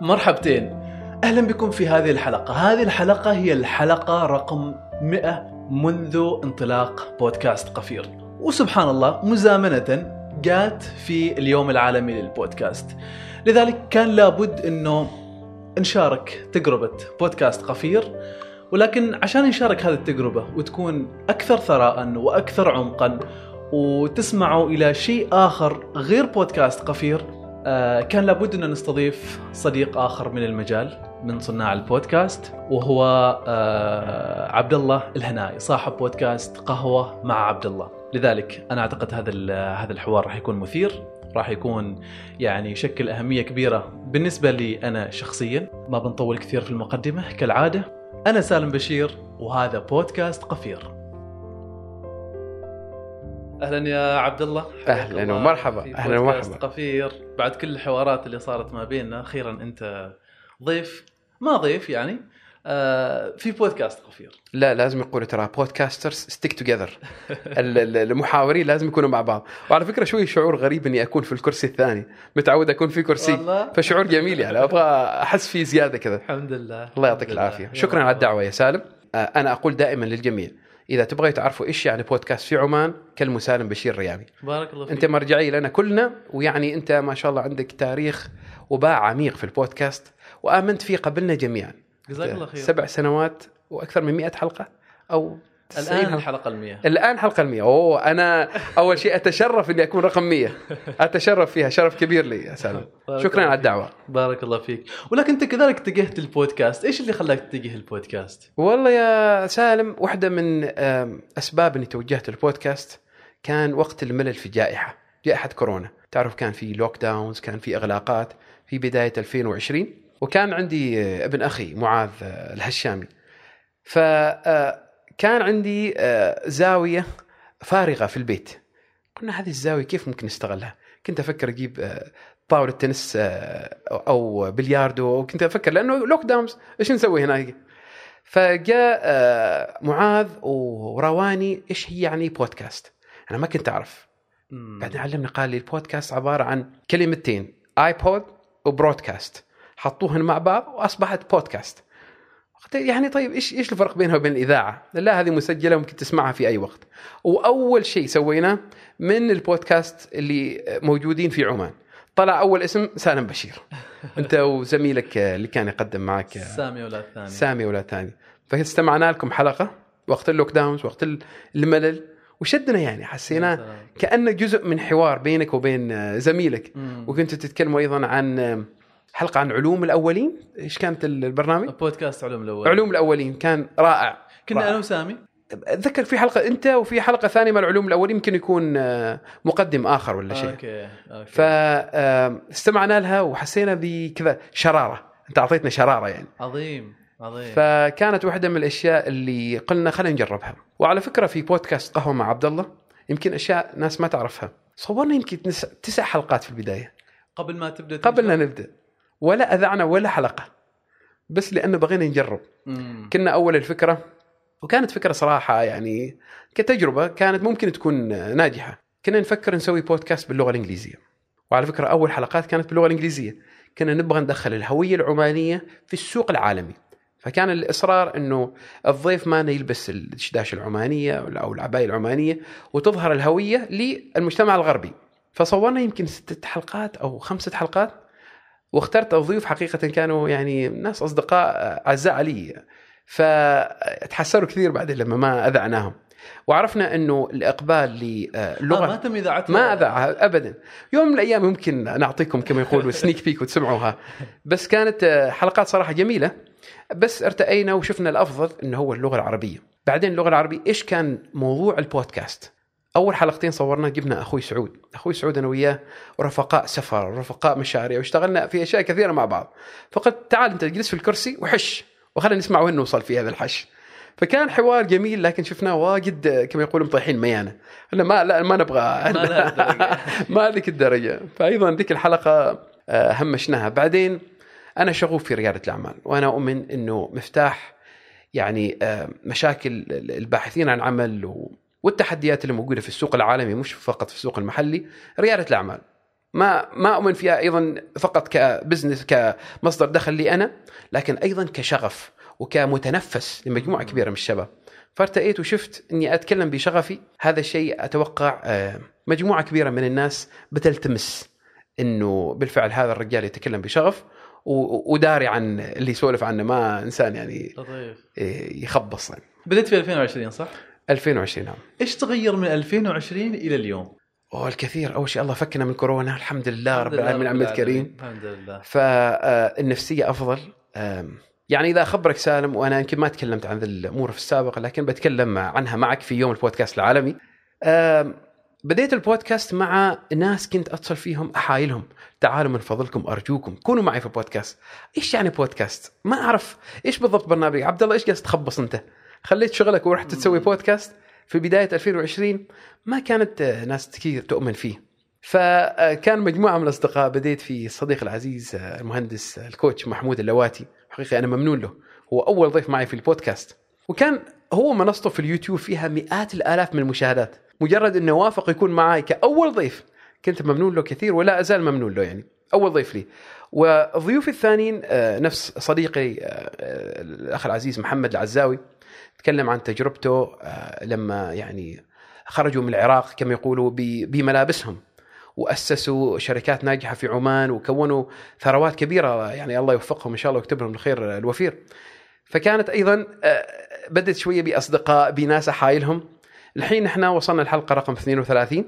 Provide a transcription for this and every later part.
مرحبتين. أهلا بكم في هذه الحلقة. هذه الحلقة هي الحلقة رقم 100 منذ انطلاق بودكاست قفير. وسبحان الله مزامنة جات في اليوم العالمي للبودكاست. لذلك كان لابد إنه نشارك تجربة بودكاست قفير. ولكن عشان نشارك هذه التجربة وتكون أكثر ثراء وأكثر عمقا وتسمعوا إلى شيء آخر غير بودكاست قفير كان لابد أن نستضيف صديق آخر من المجال من صناع البودكاست وهو آه، عبد الله الهنائي صاحب بودكاست قهوة مع عبد الله لذلك أنا أعتقد هذا هذا الحوار راح يكون مثير راح يكون يعني يشكل أهمية كبيرة بالنسبة لي أنا شخصيا ما بنطول كثير في المقدمة كالعادة. أنا سالم بشير وهذا بودكاست قفير. أهلا يا عبد الله الله ومرحبا. بودكاست ومرحبا. قفير. بعد كل الحوارات اللي صارت ما بيننا أخيرا أنت ضيف. ما ضيف يعني آه في بودكاست قفير. لا لازم يقولوا ترى بودكاسترز ستيك توجذر المحاورين لازم يكونوا مع بعض. وعلى فكرة شوي شعور غريب إني أكون في الكرسي الثاني. متعود أكون في كرسي. والله. فشعور جميل يعني. أبغى أحس فيه زيادة كذا. الحمد لله. الله يعطيك. العافية. شكرا على. الدعوة يا سالم. آه، أنا أقول دائما للجميع إذا تبغوا تعرفوا إيش يعني بودكاست في عمان كلموا سالم بشير رياني بارك الله فيك. أنت مرجعيه لنا كلنا ويعني أنت ما شاء الله عندك تاريخ وباع عميق في البودكاست وآمنت فيه قبلنا جميعا. جزاك الله خير. سبع سنوات وأكثر من 100 حلقة أو 90 الآن حلقة. الحلقة المية الآن حلقة ال 100 أوه أنا أول شيء أتشرف إني أكون رقم 100 أتشرف فيها شرف كبير لي يا سلام. شكرا على. الدعوة. بارك الله فيك. ولكن أنت كذلك اتجهت للبودكاست. إيش اللي خلاك تتجه البودكاست والله يا سالم واحدة من أسباب إني توجهت للبودكاست كان وقت الملل في جائحة جائحة كورونا. تعرف كان في لوك داونز كان في إغلاقات في بداية 2020 وكان عندي آه، ابن أخي معاذ آه، الهشامي. فكان عندي آه، زاوية فارغة في البيت. قلنا هذه الزاوية كيف ممكن نستغلها؟ كنت أفكر أجيب آه، طاولة تنس آه، أو بلياردو وكنت أفكر لأنه lockdowns إيش نسوي هناك فجاء معاذ ورواني إيش هي يعني بودكاست أنا ما كنت أعرف. بعدين علمني قال لي البودكاست عبارة عن كلمتين iPod و broadcast حطوهن مع بعض وأصبحت بودكاست يعني طيب إيش إيش الفرق بينها وبين الإذاعة؟ لا هذه مسجلة ممكن تسمعها في أي وقت. وأول شيء سويناه من البودكاست اللي موجودين في عمان. طلع أول اسم سالم بشير. أنت وزميلك اللي كان يقدم معك سامي ولا الثاني سامي ولا ثاني فاستمعنا لكم حلقة وقت اللوك داونز وقت الملل وشدنا يعني حسينا. كأنه جزء من حوار بينك وبين زميلك. وكنتوا تتكلموا أيضا عن حلقة عن علوم الأولين. إيش كانت البرنامج؟ بودكاست علوم الأول علوم الأولين. كان رائع. كنا رائع. أنا وسامي. أتذكر في حلقة أنت وفي حلقة ثانية مع العلوم الأولين. يمكن يكون آه، مقدم آخر ولا شيء. okay okay. فاستمعنا لها وحسينا بكذا شرارة. أنت أعطيتنا شرارة يعني. عظيم عظيم. فكانت واحدة من الأشياء اللي قلنا خلينا نجربها. وعلى فكرة في بودكاست قهوة مع عبد الله. يمكن أشياء ناس ما تعرفها. صورنا يمكن تسع حلقات في البداية. قبل ما تبدأ قبل تنشر؟ نبدأ. ولا أذعنا ولا حلقة. بس لأنه بغينا نجرب. مم. كنا أول الفكرة وكانت فكرة صراحة يعني كتجربة كانت ممكن تكون ناجحة. كنا نفكر نسوي بودكاست باللغة الإنجليزية. وعلى فكرة أول حلقات كانت باللغة الإنجليزية. كنا نبغى ندخل الهوية العمانية في السوق العالمي. فكان الإصرار إنه الضيف ما يلبس الدشداش العمانية أو العباية العمانية وتظهر الهوية للمجتمع الغربي. فصورنا يمكن ستة حلقات أو خمسة حلقات. واخترت الضيوف حقيقة كانوا يعني ناس أصدقاء أعزاء علي. فتحسروا كثير بعدين لما ما أذعناهم. وعرفنا إنه الإقبال آه للغه ما تم إذاعتها. ما أذاعها ابدا. يوم من الأيام يمكن نعطيكم كما يقولوا سنيك بيك وتسمعوها. بس كانت آه، حلقات صراحة جميلة. بس ارتأينا وشفنا الأفضل إنه هو اللغة العربية. بعدين اللغة العربية إيش كان موضوع البودكاست؟ أول حلقتين صورنا جبنا أخوي سعود. أخوي سعود أنا وياه رفقاء سفر رفقاء مشاريع واشتغلنا في أشياء كثيرة مع بعض. فقلت تعال أنت اجلس في الكرسي وحش وخلينا نسمع وين نوصل في هذا الحش. فكان حوار جميل لكن شفناه واجد كما يقولوا مطيحين ميانه أنا ما لا ما نبغى ما ذيك الدرجة. فايضا ذيك الحلقة آه، همشناها. بعدين أنا شغوف في ريادة الأعمال وأنا أؤمن إنه مفتاح يعني آه، مشاكل الباحثين عن عمل والتحديات اللي موجودة في السوق العالمي مش فقط في السوق المحلي ريادة الأعمال. ما ما أؤمن فيها أيضا فقط كبزنس كمصدر دخل لي أنا لكن أيضا كشغف وكمتنفس لمجموعة كبيرة من الشباب. فارتأيت وشفت إني أتكلم بشغفي. هذا الشيء أتوقع آه، مجموعة كبيرة من الناس بتلتمس إنه بالفعل هذا الرجال يتكلم بشغف وداري عن اللي يسولف عنه ما إنسان يعني لطيف يخبص يعني. بديت في 2020 صح؟ 2020 نعم. إيش تغير من 2020 إلى اليوم؟ أوه الكثير. أول شيء الله فكنا من كورونا. الحمد لله رب العالمين عمد كريم الحمد لله. فالنفسيه أفضل. يعني إذا أخبرك سالم وأنا يمكن ما تكلمت عن الأمور في السابق لكن بتكلم عنها معك في يوم البودكاست العالمي. بديت البودكاست مع ناس كنت أتصل فيهم أحايلهم. تعالوا من فضلكم أرجوكم كونوا معي في البودكاست. إيش يعني بودكاست؟ ما أعرف. إيش بالضبط برنامج عبد الله إيش قاعد تخبص أنت؟ خليت شغلك ورحت تسوي بودكاست. في بداية 2020 ما كانت ناس كثير تؤمن فيه. فكان مجموعة من الأصدقاء بديت في صديق العزيز المهندس الكوتش محمود اللواتي. حقيقه أنا ممنون له. هو أول ضيف معي في البودكاست. وكان هو منصته في اليوتيوب فيها مئات الآلاف من المشاهدات. مجرد إنه وافق يكون معي كأول ضيف كنت ممنون له كثير ولا أزال ممنون له يعني. أول ضيف لي. وضيوفي الثانيين آه، نفس صديقي آه، آه، الأخ العزيز محمد العزاوي. تكلم عن تجربته لما يعني خرجوا من العراق كما يقولوا بملابسهم وأسسوا شركات ناجحة في عمان وكونوا ثروات كبيرة يعني الله يوفقهم إن شاء الله ويكتب لهم الخير الوفير. فكانت أيضا بدت شوية بأصدقاء بناس أحايلهم الحين إحنا وصلنا الحلقة رقم 32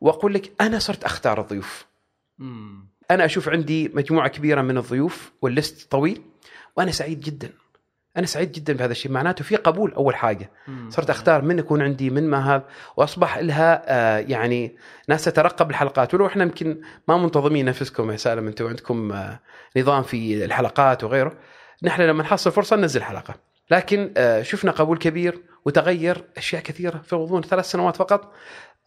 وأقول لك أنا صرت أختار الضيوف. أنا أشوف عندي مجموعة كبيرة من الضيوف والليست طويل وأنا سعيد جدا. أنا سعيد جدا بهذا الشيء. معناته في قبول أول حاجة. صرت أختار من يكون عندي من ما هذا وأصبح لها آه يعني ناس تترقب الحلقات. ولو إحنا يمكن ما منتظمين نفسكم يا سالم أنتم عندكم آه نظام في الحلقات وغيره نحن لما نحصل فرصة ننزل حلقة. لكن آه شفنا قبول كبير وتغير أشياء كثيرة في غضون ثلاث سنوات فقط.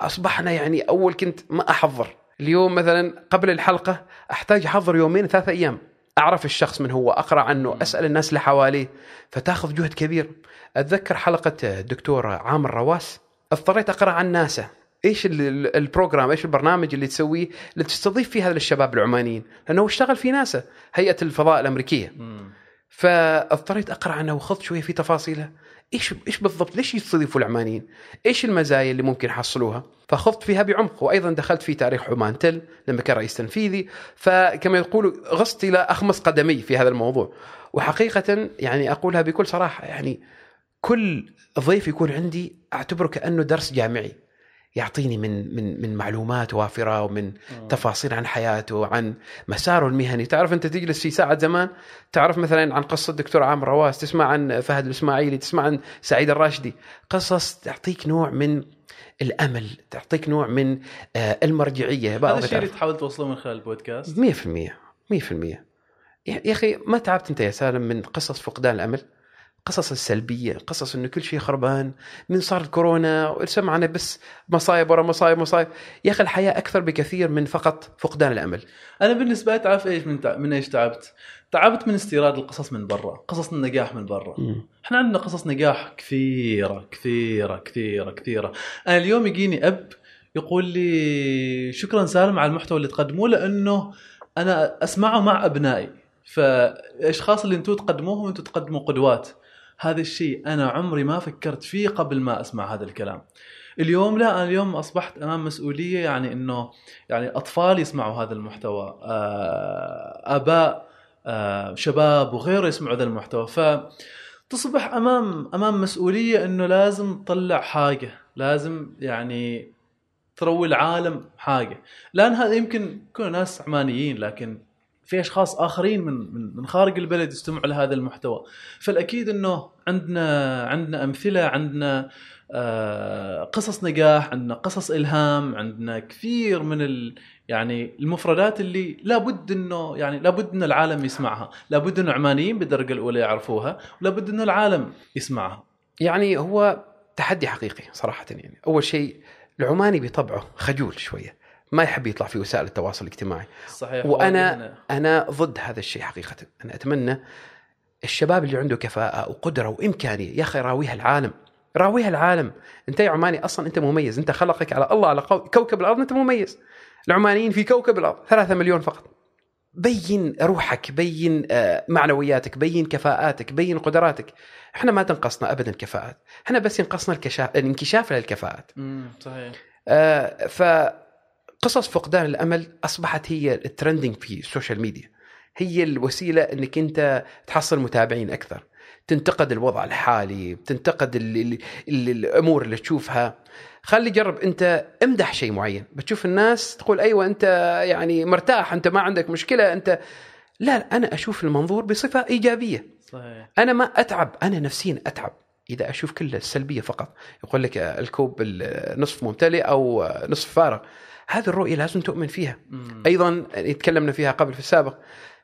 أصبحنا يعني أول كنت ما أحضر. اليوم مثلا قبل الحلقة أحتاج أحضر يومين ثلاثة أيام. أعرف الشخص من هو أقرأ عنه أسأل الناس اللي حواليه فتأخذ جهد كبير. أتذكر حلقة الدكتور عامر رواس اضطريت أقرأ عن ناسا. إيش البروجرام إيش البرنامج اللي تسويه اللي تستضيف فيه هذا الشباب العمانيين؟ لأنه اشتغل في ناسا هيئة الفضاء الأمريكية. فاضطريت أقرأ عنه وخذت شوية في تفاصيله. إيش إيش بالضبط ليش يستضيفوا العمانيين؟ إيش المزايا اللي ممكن يحصلوها؟ فخضت فيها بعمق وأيضا دخلت في تاريخ عمان تل لما كان رئيس تنفيذي فكما يقولوا غصت إلى أخمص قدمي في هذا الموضوع وحقيقة يعني أقولها بكل صراحة يعني كل ضيف يكون عندي أعتبره كأنه درس جامعي يعطيني من من من معلومات وافرة ومن تفاصيل عن حياته وعن مساره المهني. تعرف أنت تجلس في ساعة زمان؟ تعرف مثلا عن قصة الدكتور عامر رواس تسمع عن فهد الإسماعيلي تسمع عن سعيد الراشدي. قصص تعطيك نوع من الأمل تعطيك نوع من آه، المرجعية. هذا الشيء اللي تحاول توصله من خلال البودكاست؟ 100% 100% يا أخي ما تعبت أنت يا سالم من قصص فقدان الأمل؟ قصص السلبية قصص إنه كل شيء خربان من صار الكورونا سمعنا بس مصايب ورا مصايب مصايب. يا أخي الحياة أكثر بكثير من فقط فقدان الأمل. أنا بالنسبة لي تعرف إيش من تع... من إيش تعبت؟ تعبت من استيراد القصص من برا قصص النجاح من برا. إحنا عندنا قصص نجاح كثيرة كثيرة كثيرة كثيرة. أنا اليوم يجيني أب يقول لي شكرا سالم على المحتوى اللي تقدموه لأنه أنا أسمعه مع أبنائي. فالأشخاص اللي أنتم تقدموهم أنتم تقدموا قدوات. هذا الشيء أنا عمري ما فكرت فيه قبل ما أسمع هذا الكلام. اليوم لا أنا اليوم أصبحت أمام مسؤولية يعني إنه يعني أطفال يسمعوا هذا المحتوى آه، آباء آه، شباب وغيره يسمعوا هذا المحتوى. ف تصبح أمام أمام مسؤولية إنه لازم تطلع حاجة لازم يعني تروي العالم حاجة. لأن هذا يمكن يكونوا ناس عمانيين لكن في أشخاص آخرين من من خارج البلد يستمعوا لهذا المحتوى. فالأكيد إنه عندنا عندنا أمثلة عندنا آه، قصص نجاح عندنا قصص إلهام عندنا كثير من ال يعني المفردات اللي لابد انه يعني لابد إن العالم يسمعها. لابد إنه عمانيين بالدرجه الأولى يعرفوها ولابد إنه العالم يسمعها. يعني هو تحدي حقيقي صراحة يعني. أول شيء العماني بطبعه خجول شوية. ما يحب يطلع في وسائل التواصل الاجتماعي. صحيح وأنا أنا ضد هذا الشيء حقيقة. أنا أتمنى الشباب اللي عنده كفاءة وقدرة وإمكانية يا أخي راويها العالم. راويها العالم. أنت يا عماني أصلا أنت مميز. أنت خلقك على الله على كوكب الأرض أنت مميز. العمانيين في كوكب الأرض 3 مليون فقط. بين روحك بين آه، معنوياتك بين كفاءاتك بين قدراتك. إحنا ما تنقصنا ابدا كفاءات. إحنا بس ينقصنا الكشاف الانكشاف للكفاءات. امم صحيح. آه، فقصص فقدان الأمل أصبحت هي ال trending في ال social media هي الوسيلة إنك أنت تحصل متابعين أكثر تنتقد الوضع الحالي تنتقد ال ال ال الأمور اللي تشوفها. خلي جرب أنت امدح شيء معين. بتشوف الناس تقول أيوه أنت يعني مرتاح أنت ما عندك مشكلة أنت لا لا، أنا أشوف المنظور بصفة إيجابية. صحيح. أنا ما أتعب أنا نفسيا أتعب. إذا أشوف كل السلبية فقط. يقول لك الكوب نصف ممتلئ أو نصف فارغ. هذه الرؤية لازم تؤمن فيها. مم. أيضا تكلمنا فيها قبل في السابق.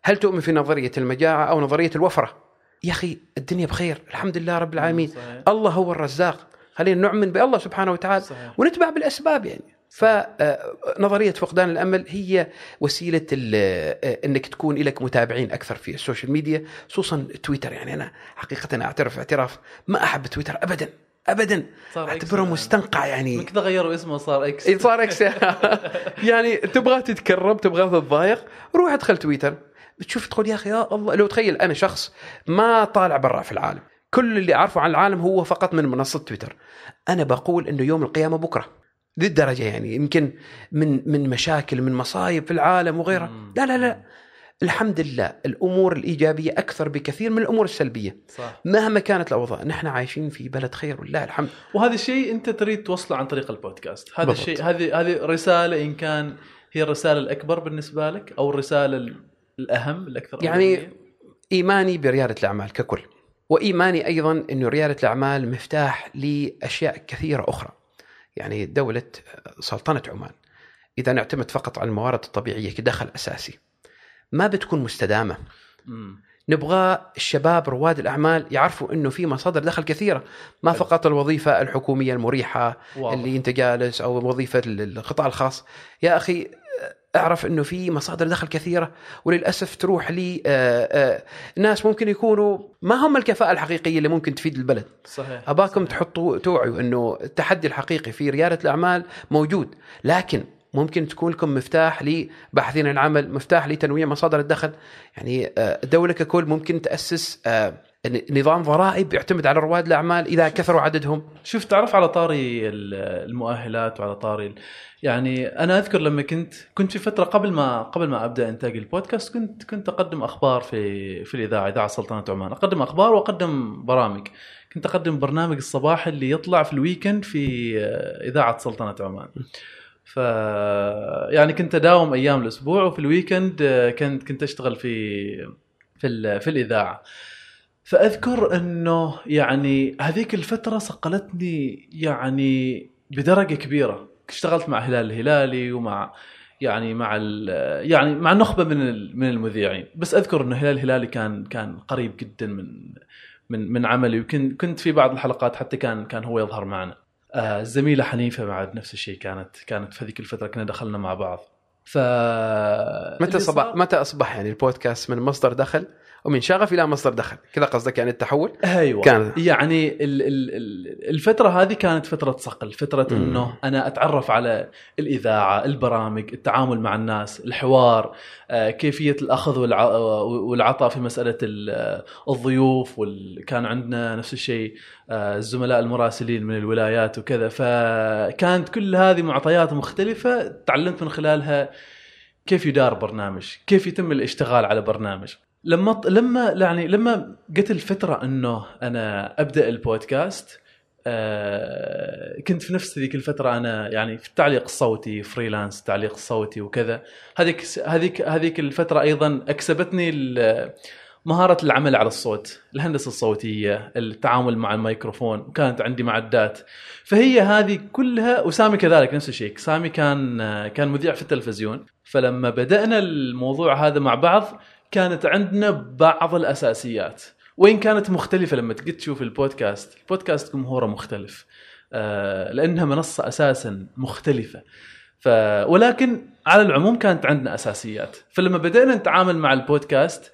هل تؤمن في نظرية المجاعة أو نظرية الوفرة؟ يا أخي الدنيا بخير الحمد لله رب العالمين. صحيح. الله هو الرزاق. خلينا نؤمن بالله سبحانه وتعالى صحيح. ونتبع بالأسباب يعني. فنظريه فقدان الأمل هي وسيلة ال- آه، إنك تكون لك متابعين أكثر في ال social media خصوصا تويتر. يعني أنا حقيقه أعترف اعتراف ما أحب تويتر ابدا. ابدا. اعتبره الآن. مستنقع يعني. كذا غيروا اسمه صار إكس صار إكس يعني تبغى تتكرم تبغى تتضايق روح ادخل تويتر. بتشوف تقول يا أخي يا الله. لو تخيل أنا شخص ما طالع برا في العالم. كل اللي أعرفه عن العالم هو فقط من منصة تويتر. أنا بقول إنه يوم القيامة بكرة. ذي الدرجه يعني. يمكن من من مشاكل من مصايب في العالم وغيرها. مم. لا لا لا. الحمد لله الأمور الإيجابية أكثر بكثير من الأمور السلبية. صح. مهما كانت الأوضاع نحن عايشين في بلد خير ولله الحمد. وهذا الشيء أنت تريد توصله عن طريق البودكاست. هذا بالضبط. الشيء هذه هذه رسالة إن كان هي الرسالة الأكبر بالنسبة لك أو الرسالة ال- الأهم الأكثر يعني أولوية؟ إيماني بريادة الأعمال ككل وإيماني أيضا إنه ريادة الأعمال مفتاح لأشياء كثيرة أخرى. يعني دولة سلطنة عمان. إذا نعتمد فقط على الموارد الطبيعية كدخل أساسي. ما بتكون مستدامة مم. نبغى الشباب رواد الأعمال يعرفوا إنه في مصادر دخل كثيرة ما. فقط الوظيفة الحكومية المريحة واضح. اللي أنت جالس أو وظيفة القطاع الخاص يا أخي أعرف إنه في مصادر دخل كثيرة وللأسف تروح لي آه، آه، ناس ممكن يكونوا ما هم الكفاءة الحقيقية اللي ممكن تفيد البلد صحيح أباكم صحيح. تحطوا توعوا إنه التحدي الحقيقي في ريادة الأعمال موجود لكن ممكن تكون لكم مفتاح لباحثين العمل مفتاح لتنويع مصادر الدخل. يعني آه، الدولة ككل ممكن تأسس آه، نظام ضرائب يعتمد على رواد الأعمال إذا كثروا عددهم. شوف تعرف على طاري ال- المؤهلات وعلى طاري يعني أنا أذكر لما كنت كنت في فترة قبل ما قبل ما أبدأ إنتاج البودكاست كنت كنت أقدم أخبار في في الإذاعة إذاعة سلطنة عمان. أقدم أخبار وأقدم برامج. كنت أقدم برنامج الصباحي اللي يطلع في ال weekend في آه، إذاعة سلطنة عمان. ف يعني كنت أداوم أيام الأسبوع وفي ال weekend آه، كنت كنت أشتغل في في في الإذاعة. فأذكر إنه يعني هذيك الفترة صقلتني يعني بدرجة كبيرة. اشتغلت مع هلال الهلالي ومع يعني مع يعني مع نخبة من من المذيعين. بس أذكر إنه هلال الهلالي كان كان قريب جدا من من من عملي وكنت كنت في بعض الحلقات حتى كان كان هو يظهر معنا. الزميله حنيفة بعد نفس الشيء. كانت كانت في هذيك الفترة كنا دخلنا مع بعض. ف متى صبح متى أصبح يعني البودكاست؟ من مصدر دخل؟ ومن شغف إلى مصدر دخل. كذا قصدك يعني التحول؟ أيوه. كان- يعني ال ال ال الفترة هذه كانت فترة صقل فترة مم. إنه أنا أتعرف على الإذاعة البرامج التعامل مع الناس الحوار آه، كيفية الأخذ والع- والعطاء في مسألة ال- الضيوف وكان عندنا نفس الشيء آه، الزملاء المراسلين من الولايات وكذا. فكانت كل هذه معطيات مختلفة تعلمت من خلالها كيف يدار برنامج كيف يتم الاشتغال على برنامج. لما لما يعني لما جت الفترة إنه أنا أبدأ البودكاست آه كنت في نفس ذيك الفترة أنا يعني في التعليق الصوتي فريلانس تعليق الصوتي وكذا. هذيك هذيك هذيك الفترة أيضا أكسبتني مهارة العمل على الصوت الهندسة الصوتية التعامل مع الميكروفون وكانت عندي معدات فهي هذه كلها وسامي كذلك نفس الشيء سامي كان كان مذيع في التلفزيون. فلما بدأنا الموضوع هذا مع بعض كانت عندنا بعض الأساسيات. وين كانت مختلفة لما تجي تشوف البودكاست البودكاست جمهوره مختلف. آه، لأنها منصة أساسا مختلفة. ف ولكن على العموم كانت عندنا أساسيات. فلما بدأنا نتعامل مع البودكاست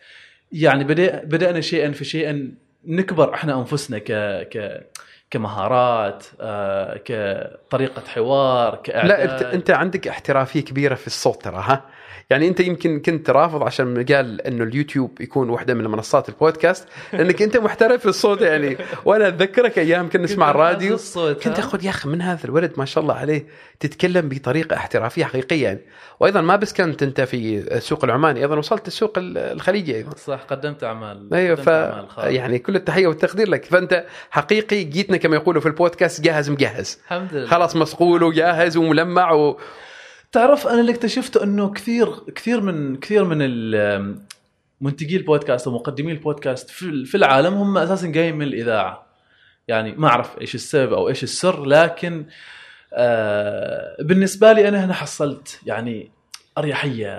يعني بدأ بدأنا شيئا فشيئا نكبر إحنا أنفسنا ك ك كمهارات آه، كطريقة حوار كإعداد. لا أنت عندك احترافية كبيرة في الصوت ترى ها؟ يعني انت يمكن كنت رافض عشان قال انه اليوتيوب يكون واحدة من منصات البودكاست لانك انت محترف في الصوت يعني. وأنا اتذكرك أيام كنا نسمع الراديو. كنت؟ أخذ يا أخي من هذا الولد ما شاء الله عليه تتكلم بطريقة احترافية حقيقية يعني. وأيضا ما بس كنت أنت في السوق العماني أيضا وصلت السوق الخليجي أيضا. صح قدمت أعمال أيوه ف. يعني كل التحية والتقدير لك. فأنت حقيقي جيتنا كما يقولوا في البودكاست جاهز مجهز. الحمد لله. خلاص مصقول وجاهز وملمع و... تعرف أنا اللي اكتشفته إنه كثير كثير من كثير من منتجي البودكاست ومقدمي البودكاست في العالم هم أساسا جايين من الإذاعة يعني ما أعرف إيش السبب أو إيش السر لكن آه بالنسبة لي أنا هنا حصلت يعني أريحية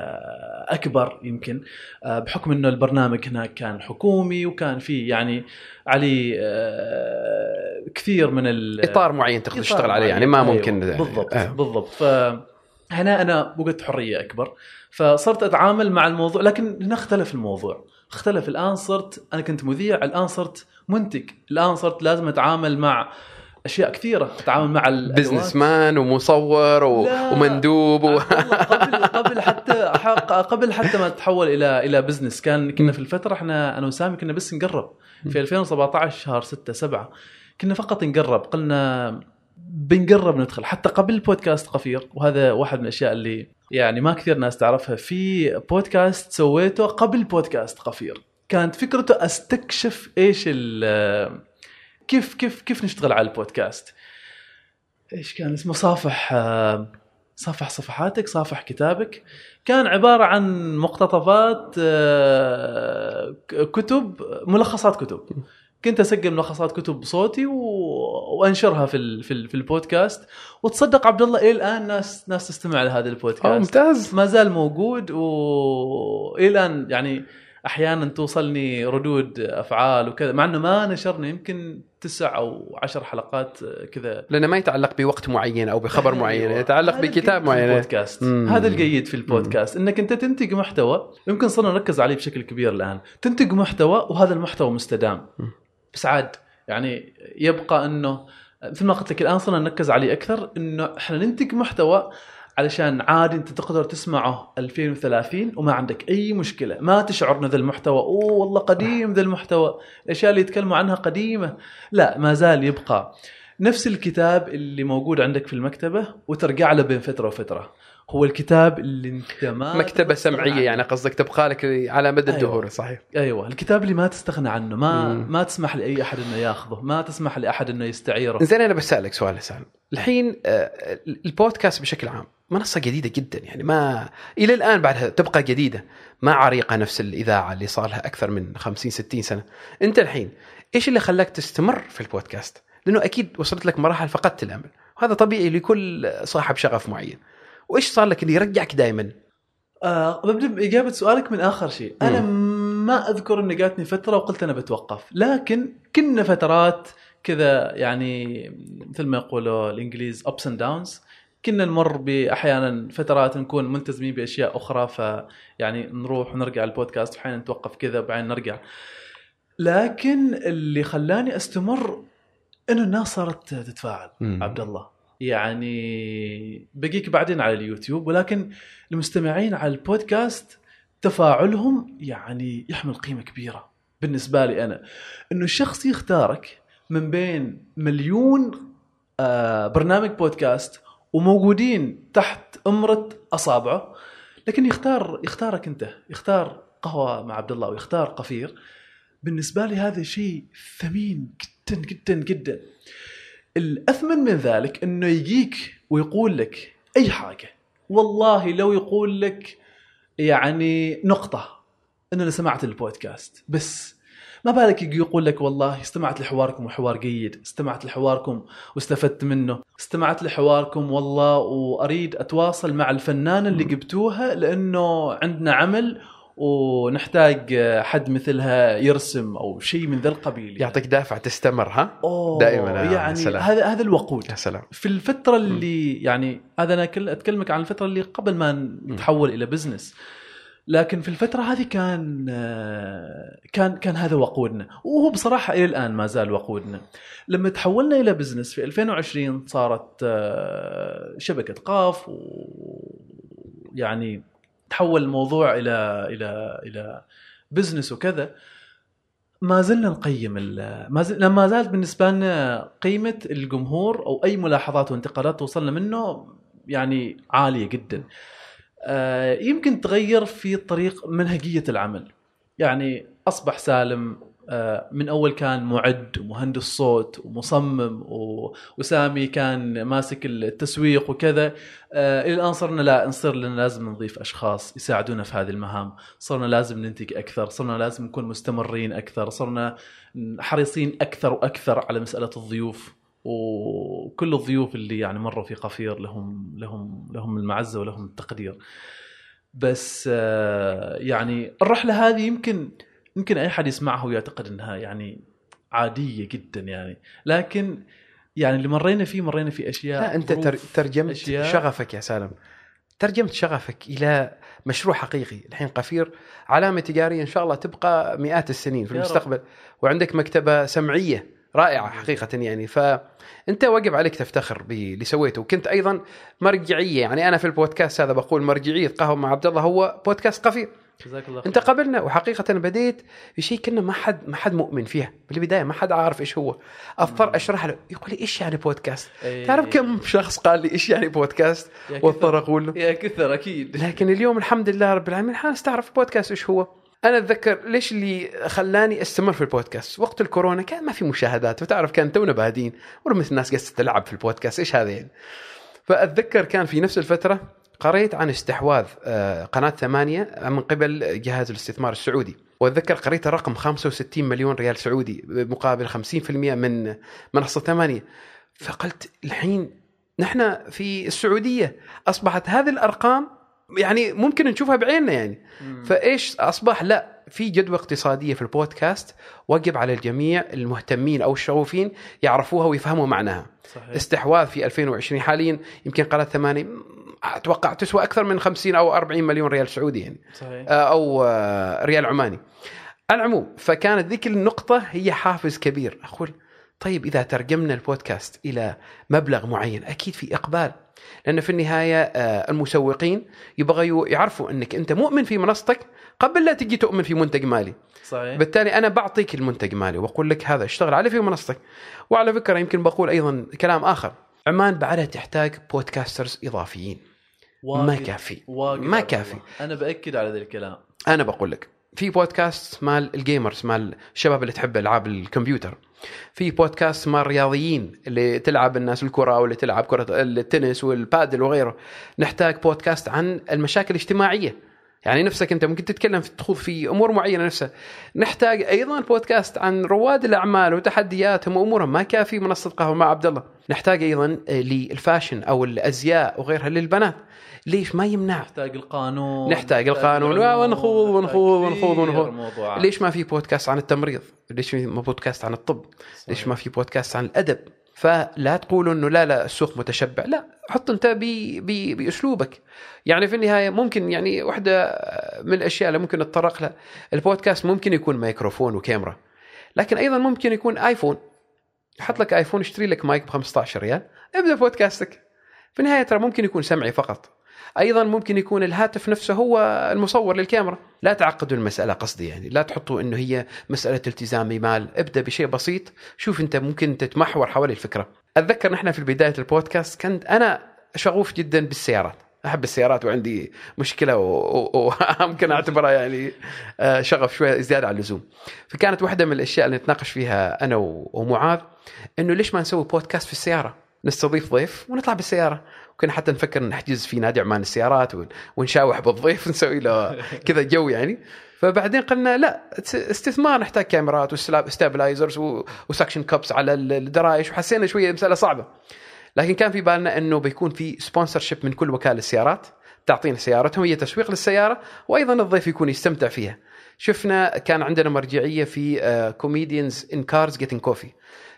أكبر يمكن آه بحكم إنه البرنامج هناك كان حكومي وكان في يعني عليه آه كثير من ال- إطار معين تقدر تشتغل عليه يعني. ما أيوة، ممكن بالضبط آه. بالضبط فهنا أنا وجدت حرية أكبر. فصرت أتعامل مع الموضوع لكن هنا اختلف الموضوع. اختلف. الآن صرت أنا كنت مذيع الآن صرت منتج. الآن صرت لازم أتعامل مع أشياء كثيرة. أتعامل مع. بزنس مان ومصور و... ومندوب و... والله قبل قبل حتى قبل حتى ما تحول إلى إلى business كان كنا في الفترة إحنا أنا وسامي كنا بس نجرب. في 2017 شهر 6 7 كنا فقط نجرب. قلنا بنجرب ندخل. حتى قبل بودكاست قفير وهذا واحد من الأشياء اللي يعني ما كثير ناس تعرفها في بودكاست سويته قبل بودكاست قفير كانت فكرته أستكشف إيش ال كيف كيف كيف نشتغل على البودكاست. إيش كان اسمه؟ صافح صافح صفحاتك صافح كتابك. كان عبارة عن مقتطفات آه، كتب ملخصات كتب. كنت أسجل ملخصات كتب بصوتي و... وأنشرها في ال... في, ال... في البودكاست. وتصدق عبد الله إلى الآن ناس ناس تستمع لهذا آه، البودكاست ممتاز. ما زال موجود والى الآن يعني أحيانا توصلني ردود أفعال وكذا مع إنه ما نشرنا يمكن تسع أو عشر حلقات كذا. لأنه ما يتعلق بوقت معين أو بخبر معين أيوة. يتعلق هذا بكتاب الجيد في معين. البودكاست. مم. هذا الجيد في البودكاست. إنك أنت تنتج محتوى يمكن صرنا نركز عليه بشكل كبير الآن. تنتج محتوى وهذا المحتوى مستدام. مم. بس عاد يعني يبقى إنه مثل ما قلت لك الآن صرنا نركز عليه أكثر إنه إحنا ننتج محتوى علشان عادي أنت تقدر تسمعه 2030 وما عندك أي مشكلة ما تشعر ان ذا المحتوى أوه والله قديم ذا المحتوى الأشياء اللي يتكلموا عنها قديمة لا ما زال يبقى نفس الكتاب اللي موجود عندك في المكتبة وترجع له بين فترة وفترة. هو الكتاب اللي انت ما مكتبة سمعية عنه. يعني قصدك تبقى لك على مدى أيوة. الدهور صحيح. أيوه. الكتاب اللي ما تستغنى عنه ما مم. ما تسمح لأي أحد إنه ياخذه ما تسمح لأحد إنه يستعيره. زين أنا بسألك سؤال حسان الحين آه، البودكاست بشكل عام منصة جديدة جدا يعني ما إلى الآن بعدها تبقى جديدة. ما عريقة نفس الإذاعة اللي صار لها أكثر من 50 60 سنة. أنت الحين إيش اللي خلاك تستمر في البودكاست؟ لأنه أكيد وصلت لك مراحل فقدت الأمل. وهذا طبيعي لكل صاحب شغف معين. وإيش صار لك اللي يرجعك دائما آه ببدا بإجابة سؤالك من آخر شيء. أنا ما أذكر إني جاتني فترة وقلت أنا بتوقف لكن كنا فترات كذا يعني مثل ما يقولوا الإنجليز ups and downs كنا نمر باحيانا فترات نكون ملتزمين بأشياء أخرى فيعني نروح ونرجع البودكاست أحيانا نتوقف كذا وبعدين نرجع. لكن اللي خلاني أستمر انه الناس صارت تتفاعل مم. عبد الله. يعني بقيك بعدين على اليوتيوب ولكن المستمعين على البودكاست تفاعلهم يعني يحمل قيمة كبيرة بالنسبة لي أنا. إنه الشخص يختارك من بين مليون آه، برنامج بودكاست وموجودين تحت أمرة أصابعه لكن يختار يختارك أنت يختار قهوة مع عبد الله ويختار قفير. بالنسبة لي هذا شيء ثمين جدا جدا جدا. الأثمن من ذلك أنه يجيك ويقول لك أي حاجة. والله لو يقول لك يعني نقطة إن أنا سمعت البودكاست بس ما بالك يجي يقول لك والله استمعت لحواركم وحوار جيد استمعت لحواركم واستفدت منه استمعت لحواركم والله وأريد أتواصل مع الفنانة اللي جبتوها لأنه عندنا عمل ونحتاج حد مثلها يرسم أو شيء من ذا القبيل. يعني. يعطيك دافع تستمر ها؟ أوه دائماً، آه، يعني سلام. هذا هذا الوقود. يا سلام. في الفترة اللي يعني هذا أنا كل أتكلمك عن الفترة اللي قبل ما نتحول إلى business لكن في الفترة هذه كان آه، كان كان هذا وقودنا. وهو بصراحة إلى الآن ما زال وقودنا. لما تحولنا إلى business في 2020 صارت آه، شبكة قاف ويعني تحول الموضوع إلى إلى إلى business وكذا ما زلنا نقيم ما زل ما زالت بالنسبة لنا قيمة الجمهور أو أي ملاحظات وانتقادات توصلنا منه يعني عالية جدا. آه، يمكن تغير في طريق منهجية العمل. يعني أصبح سالم من أول كان معد ومهندس صوت ومصمم وسامي كان ماسك التسويق وكذا. آه، إلى الآن صرنا لا نصير لنا لازم نضيف أشخاص يساعدونا في هذه المهام. صرنا لازم ننتج أكثر صرنا لازم نكون مستمرين أكثر صرنا حريصين أكثر وأكثر على مسألة الضيوف. وكل الضيوف اللي يعني مروا في قفير لهم لهم لهم المعزة ولهم التقدير. بس آه، يعني الرحلة هذه يمكن يمكن أي حد يسمعها ويعتقد إنها يعني عادية جدا يعني. لكن يعني اللي مرينا فيه مرينا فيه أشياء لا أنت ترجمت أشياء. شغفك يا سالم. ترجمت شغفك إلى مشروع حقيقي. الحين قفير علامة تجارية إن شاء الله تبقى مئات السنين في يا رب. المستقبل. وعندك مكتبة سمعية رائعة حقيقة يعني. فأنت واجب عليك تفتخر باللي سويته. وكنت أيضا مرجعية. يعني أنا في البودكاست هذا بقول مرجعية قهوة مع عبد الله. هو بودكاست قفير. جزاك الله انت خير. قبلنا وحقيقة بديت بشيء كنا ما حد ما حد مؤمن فيها. بالبداية ما حد عارف إيش هو. أضطر اشرح له. يقول لي إيش يعني بودكاست؟ إيه. تعرف كم شخص قال لي إيش يعني بودكاست. واضطر أقول له. يا كثر أكيد. لكن اليوم الحمد لله رب العالمين الناس تعرف بودكاست إيش هو. أنا أتذكر ليش اللي خلاني أستمر في البودكاست؟ وقت الكورونا كان ما في مشاهدات وتعرف كان تونا بادين ورمت الناس قاعدة تلعب في البودكاست إيش هذا يعني فأتذكر كان في نفس الفترة قريت عن استحواذ آه، قناة ثمانية من قبل جهاز الاستثمار السعودي. وأتذكر قريت الرقم 65 مليون ريال سعودي مقابل 50% من منصة ثمانية. فقلت الحين نحن في السعودية أصبحت هذه الأرقام يعني ممكن نشوفها بعيننا يعني. مم. فإيش أصبح؟ لا في جدوى اقتصادية في البودكاست واجب على الجميع المهتمين أو الشغوفين يعرفوها ويفهموا معناها. صحيح. استحواذ في 2020 حاليا يمكن قناة ثمانية أتوقع تسوى أكثر من 50 أو 40 مليون ريال سعودي يعني صحيح. آه، أو آه، ريال عماني. العموم فكانت ذيك النقطة هي حافز كبير. أقول طيب إذا ترجمنا البودكاست إلى مبلغ معين أكيد في إقبال. لأن في النهاية آه، المسوقين يبغى يو- يعرفوا أنك أنت مؤمن في منصتك قبل لا تجي تؤمن في منتج مالي. صحيح. بالتالي أنا بعطيك المنتج مالي وأقول لك هذا اشتغل عليه في منصتك. وعلى فكرة يمكن بقول أيضا كلام آخر. عمان بعدها تحتاج podcasters إضافيين. ما كافي. ما كافي. أنا بأكد على ذا الكلام. أنا بقول لك في بودكاست مال ال gamers مال الشباب اللي تحب ألعاب الكمبيوتر. في بودكاست مال الرياضيين اللي تلعب الناس الكرة واللي تلعب كرة التنس والبادل وغيره. نحتاج بودكاست عن المشاكل الاجتماعية. يعني نفسك أنت ممكن تتكلم في تخوض في أمور معينة نفسها. نحتاج أيضا بودكاست عن رواد الأعمال وتحدياتهم وأمورهم. ما كافي منصة قهوة مع عبد الله. نحتاج أيضا آه، لل fashion أو الأزياء وغيرها للبنات. ليش؟ ما يمنع. نحتاج القانون. نحتاج القانون. ونخوض ونخوض ونخوض ونخوض. ليش ما في بودكاست عن التمريض؟ ليش ما بودكاست عن الطب؟ ليش ما في بودكاست عن الأدب؟ فلا تقولوا إنه لا لا السوق متشبع، لا حط أنت بي بي بأسلوبك. يعني في النهاية ممكن يعني واحدة من الأشياء اللي ممكن نتطرق لها البودكاست ممكن يكون ميكروفون وكاميرا لكن أيضا ممكن يكون آيفون. حط لك آيفون اشتري لك مايك ب 15 ريال ابدأ بودكاستك. في النهاية ترى ممكن يكون سمعي فقط. أيضا ممكن يكون الهاتف نفسه هو المصور للكاميرا. لا تعقدوا المسألة قصدي يعني لا تحطوا إنه هي مسألة التزام بمال ابدأ بشيء بسيط شوف أنت ممكن تتمحور حول الفكرة. أتذكر نحن في بدايه البودكاست كنت أنا شغوف جدا بالسيارات. أحب السيارات وعندي مشكلة وممكن أعتبرها يعني آه، شغف شوية زياده عن اللزوم. فكانت واحدة من الأشياء اللي نتناقش فيها أنا و- ومعاذ إنه ليش ما نسوي بودكاست في السيارة؟ نستضيف ضيف ونطلع بالسيارة. وكنا حتى نفكر نحجز في نادي عمان السيارات ون- ونشاوح بالضيف ونسوي له كذا جو يعني. فبعدين قلنا لا استثمار نحتاج كاميرات و stabilizers و suction cups على الدرايش وحسينا شوية مسألة صعبة. لكن كان في بالنا إنه بيكون في sponsor من كل وكاله سيارات تعطينا سيارتهم هي تسويق للسيارة وأيضا الضيف يكون يستمتع فيها. شفنا كان عندنا مرجعية في Comedians in Cars Getting Coffee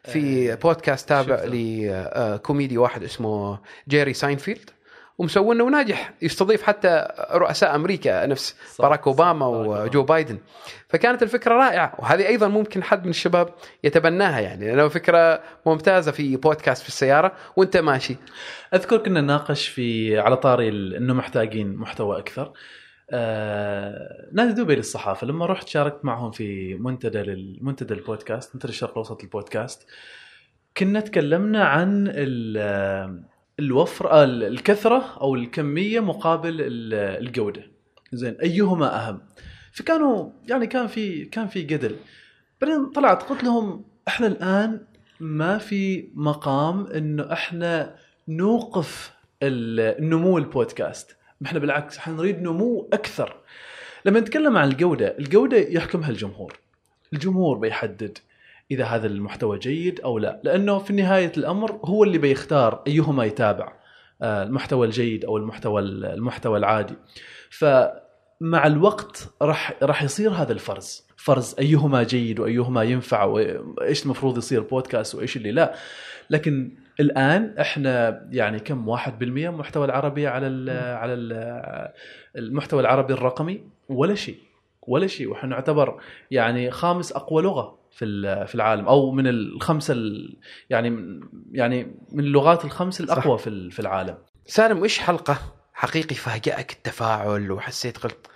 في بودكاست تابع شفته. لكوميدي واحد اسمه جيري ساينفيلد. ومسوينه وناجح يستضيف حتى رؤساء أمريكا نفس صح، باراك أوباما. وجو بايدن. فكانت الفكرة رائعة وهذه أيضا ممكن حد من الشباب يتبناها يعني لأنه فكرة ممتازة في بودكاست في السيارة وأنت ماشي. أذكر كنا نناقش في على طاري إنه محتاجين محتوى أكثر. آه... نادي دبي للصحافة. لما رحت شاركت معهم في منتدى للمنتدى البودكاست منتدى الشرق الأوسط للبودكاست كنا تكلمنا عن ال- الوفر آه، الكثرة أو الكمية مقابل ال- الجودة. زين أيهما أهم؟ فكانوا يعني كان في كان في جدل. بعدين طلعت قلت لهم إحنا الآن ما في مقام إنه إحنا نوقف ال- النمو البودكاست. إحنا بالعكس إحنا نريد نمو أكثر. لما نتكلم عن الجودة الجودة يحكمها الجمهور. الجمهور بيحدد إذا هذا المحتوى جيد أو لا لأنه في نهاية الأمر هو اللي بيختار أيهما يتابع آه، المحتوى الجيد أو المحتوى المحتوى العادي. فمع الوقت راح راح يصير هذا الفرز. فرز أيهما جيد وأيهما ينفع وايش المفروض يصير بودكاست وإيش اللي لا. لكن الآن إحنا يعني كم 1% محتوى العربي على ال على ال المحتوى العربي الرقمي؟ ولا شيء ولا شيء. وإحنا نعتبر يعني خامس أقوى لغة في في العالم أو من الخمسه ال- يعني يعني من اللغات الخمس الأقوى في في العالم. سالم إيش حلقة حقيقي فاجأك التفاعل وحسيت قلت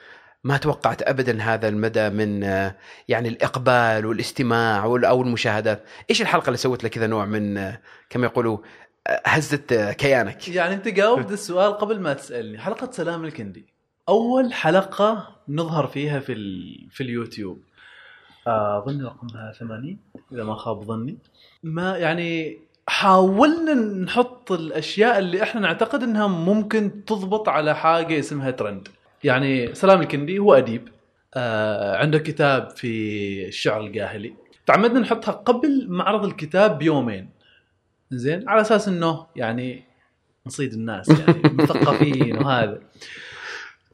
ما توقعت ابدا هذا المدى من آه، يعني الإقبال والاستماع وال- أو المشاهدات، إيش الحلقة اللي سوت لك كذا نوع من آه، كما يقولوا آه، هزت كيانك؟ يعني أنت جاوبت السؤال قبل ما تسألني. حلقة سلام الكندي. أول حلقة نظهر فيها في. في اليوتيوب. اظن رقمها 80 إذا ما خاب ظني. ما يعني حاولنا نحط الأشياء اللي إحنا نعتقد إنها ممكن تضبط على حاجة اسمها ترند يعني سلام الكندي هو أديب آه عنده كتاب في الشعر الجاهلي. تعمدنا نحطها قبل معرض الكتاب بيومين. زين؟ على أساس إنه يعني نصيد الناس يعني مثقفين وهذا.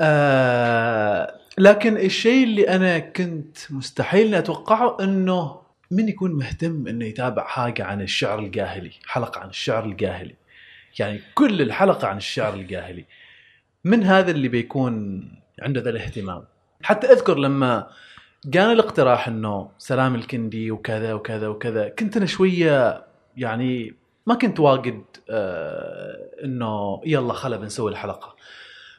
آه لكن الشيء اللي أنا كنت مستحيل أتوقعه إنه من يكون مهتم إنه يتابع حاجة عن الشعر الجاهلي حلقة عن الشعر الجاهلي. يعني كل الحلقة عن الشعر الجاهلي. من هذا اللي بيكون عنده ذا الاهتمام؟ حتى أذكر لما جانا الاقتراح إنه سلام الكندي وكذا وكذا وكذا كنت أنا شوية يعني ما كنت واجد آه إنه يلا خلا بنسوي الحلقة.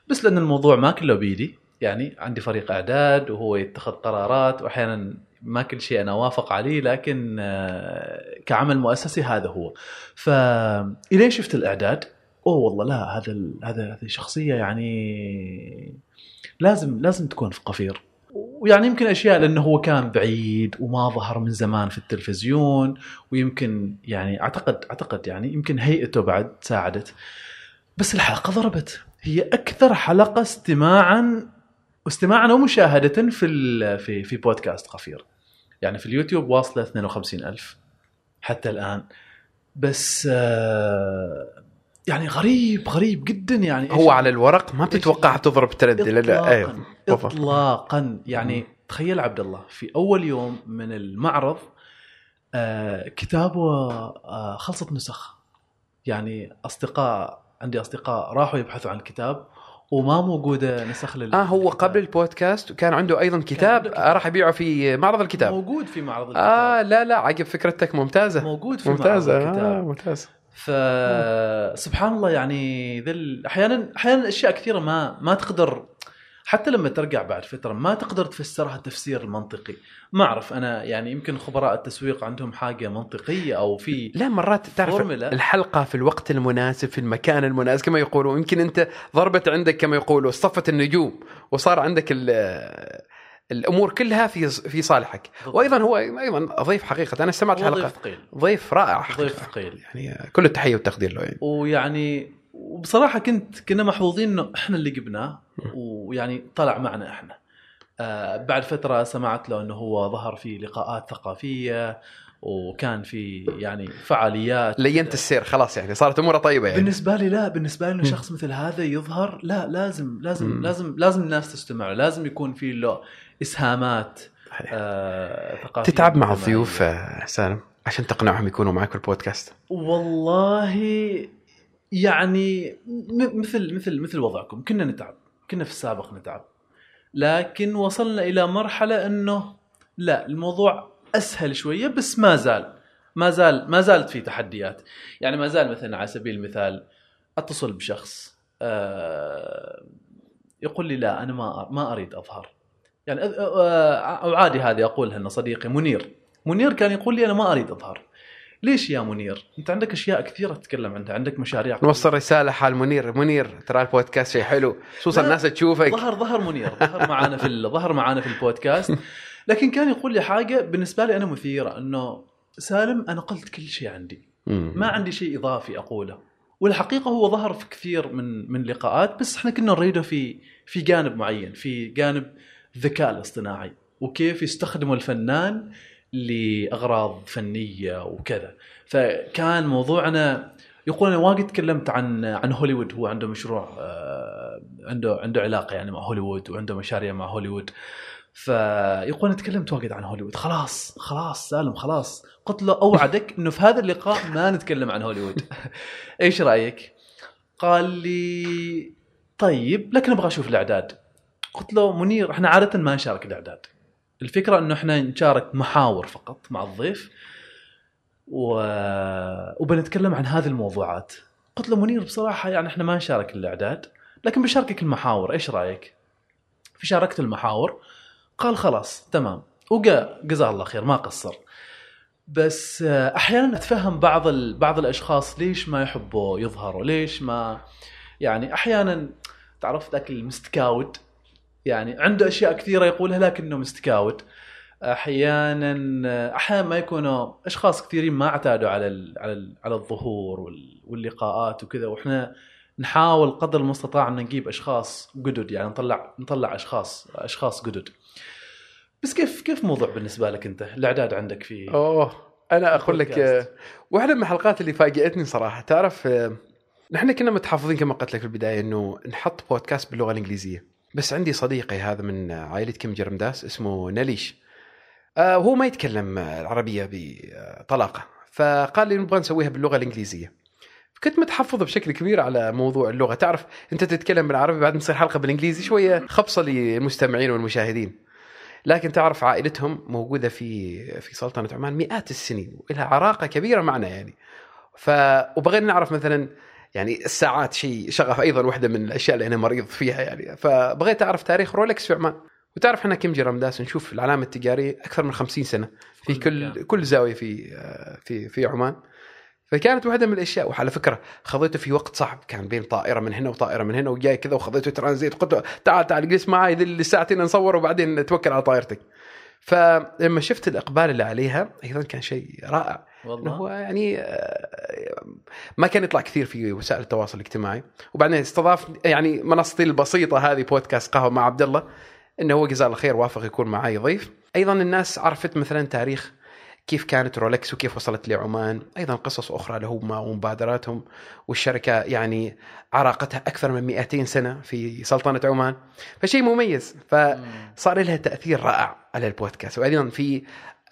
بس لأن الموضوع ما كله بيدي يعني عندي فريق أعداد وهو يتخذ قرارات واحيانا ما كل شيء أنا أوافق عليه لكن آه، كعمل مؤسسي هذا هو. فالين شفت الأعداد؟ أوه والله لا هذا هذا هذه شخصية يعني لازم لازم تكون في قفير. ويعني يمكن أشياء لأنه هو كان بعيد وما ظهر من زمان في التلفزيون ويمكن يعني أعتقد أعتقد يعني يمكن هيئته بعد ساعدت. بس الحلقة ضربت. هي أكثر حلقة استماعا استماعا ومشاهده في في في بودكاست قفير. يعني في اليوتيوب واصلة 52 ألف حتى الآن. بس آه، يعني غريب غريب جدا يعني هو على الورق ما بتتوقع تضرب ترند لا لا اطلاقا. اطلاقا. يعني تخيل عبد الله في أول يوم من المعرض آه كتابه آه خلصت نسخ. يعني أصدقاء عندي أصدقاء راحوا يبحثوا عن الكتاب وما موجودة نسخ لل آه هو قبل البودكاست وكان عنده أيضا كتاب. آه، راح يبيعه في معرض الكتاب. موجود في معرض الكتاب. آه لا لا عقب فكرتك ممتازة. موجود في ممتازة. معرض آه الكتاب. ممتاز فسبحان الله يعني ذا ال- أحيانا أحيانا أشياء كثيرة ما ما تقدر حتى لما ترجع بعد فترة ما تقدر تفسرها التفسير المنطقي ما أعرف أنا يعني يمكن خبراء التسويق عندهم حاجة منطقية أو في لا مرات تعرف فورمولا. الحلقة في الوقت المناسب في المكان المناسب كما يقولوا يمكن أنت ضربت عندك كما يقولوا صفت النجوم وصار عندك ال- الأمور كلها في في صالحك. وأيضا هو أيضا ضيف حقيقة. أنا استمعت هو ضيف حلقه ثقيل ضيف رائع حقيقة. ضيف ثقيل يعني كل التحية والتقدير له يعني. ويعني وبصراحه كنت كنا محظوظين إنه إحنا اللي جبناه ويعني طلع معنا إحنا. آه بعد فترة سمعت له إنه هو ظهر في لقاءات ثقافية وكان في يعني فعاليات. لينت السير خلاص يعني صارت أموره طيبة يعني. بالنسبة لي لا بالنسبة لي إنه شخص مثل هذا يظهر لا لازم لازم مم. لازم لازم الناس تستمع له لازم يكون في له إسهامات آه ثقافية تتعب مع. الضيوف آه، سالم عشان تقنعهم يكونوا معك في البودكاست. والله يعني م- مثل مثل مثل وضعكم كنا نتعب كنا في السابق نتعب. لكن وصلنا إلى مرحلة إنه لا الموضوع أسهل شوية بس ما زال ما زال ما زالت في تحديات. يعني ما زال مثلا على سبيل المثال أتصل بشخص آه، يقول لي لا أنا ما ما أريد أظهر. يعني أو عادي هذه اقولها انه صديقي منير. منير كان يقول لي أنا ما أريد أظهر. ليش يا منير؟ أنت عندك أشياء كثيرة تتكلم عنها عندك مشاريع نوصل رسالة حال منير. منير ترى البودكاست شيء حلو خصوصا الناس تشوفك. ظهر ظهر منير. ظهر معانا في ال- ظهر معانا في البودكاست. لكن كان يقول لي حاجة بالنسبة لي أنا مثيرة إنه سالم أنا قلت كل شيء عندي. ما عندي شيء إضافي أقوله. والحقيقة هو ظهر في كثير من من لقاءات بس إحنا كنا نريده في في جانب معين في جانب الذكاء الاصطناعي وكيف يستخدمه الفنان لأغراض فنية وكذا. فكان موضوعنا يقول أنا واجد تكلمت عن عن هوليوود هو عنده مشروع آه، عنده عنده علاقة يعني مع هوليوود وعنده مشاريع مع هوليوود. فيقول أنا تكلمت واجد عن هوليوود. خلاص خلاص سالم خلاص. قلت له أوعدك إنه في هذا اللقاء ما نتكلم عن هوليوود. إيش رأيك؟ قال لي طيب لكن أبغى أشوف الإعداد. قلت له منير إحنا عادة ما نشارك الإعداد. الفكرة إنه إحنا نشارك محاور فقط مع الضيف و... وبنتكلم عن هذه الموضوعات. قلت له منير بصراحة يعني إحنا ما نشارك الإعداد لكن بشاركك المحاور إيش رأيك؟ فشاركت المحاور قال خلاص تمام. وقا جزاه الله خير ما قصر. بس آه، أحيانا اتفهم بعض ال... بعض الأشخاص ليش ما يحبوا يظهروا ليش ما يعني أحيانا تعرف ذاك المستكاود يعني عنده أشياء كثيرة يقولها لكنه مستكاود أحيانا أحيانا ما يكونوا أشخاص كثيرين ما اعتادوا على ال على ال على الظهور وال- واللقاءات وكذا وإحنا نحاول قدر المستطاع أن نجيب أشخاص جدد يعني نطلع نطلع اشخاص أشخاص جدد. بس كيف كيف موضوع بالنسبة لك أنت؟ الإعداد عندك في أوه أنا أقول لك واحدة من الحلقات اللي فاجاتني صراحة تعرف آه، نحن كنا متحفظين كما قلت لك في البداية إنه نحط بودكاست باللغة الإنجليزية. بس عندي صديقي هذا من عائلة كيم جرمداس اسمه نليش. آه، وهو ما يتكلم العربيه بطلاقة. فقال لي نبغى نسويها باللغة الإنجليزية. كنت متحفظ بشكل كبير على موضوع اللغة. تعرف أنت تتكلم بالعربي بعد نصير حلقة بالإنجليزي شوية خبصة للمستمعين والمشاهدين. لكن تعرف عائلتهم موجودة في في سلطنة عمان مئات السنين ولها عراقة كبيرة معنا يعني. ف وبغينا نعرف مثلا يعني الساعات شيء شغف أيضا واحدة من الأشياء اللي أنا مريض فيها يعني. فبغيت أعرف تاريخ رولكس في عمان. وتعرف إحنا خيمجي رامداس نشوف العلامة التجارية أكثر من 50 سنة في كل. كل زاوية في في في عمان. فكانت واحدة من الأشياء وعلى فكرة خذيته في وقت صعب كان بين طائرة من هنا وطائرة من هنا وجاي كذا وخذيته ترانزيت قلت له تعال تعال جلس معي ذي الساعتين نصور وبعدين نتوكل على طائرتك. فلما شفت الإقبال اللي عليها أيضا كان شيء رائع والله. هو يعني آه، ما كان يطلع كثير في وسائل التواصل الاجتماعي. وبعدين استضاف يعني منصتي البسيطة هذه بودكاست قهوة مع عبد الله إنه هو جزاه الله خير وافق يكون معي ضيف. أيضا الناس عرفت مثلا تاريخ كيف كانت رولكس وكيف وصلت لعمان؟ أيضا قصص أخرى لهم ومبادراتهم. والشركة يعني عراقتها أكثر من 200 سنة في سلطنة عمان. فشيء مميز. فصار لها تأثير رائع على البودكاست. وأيضا في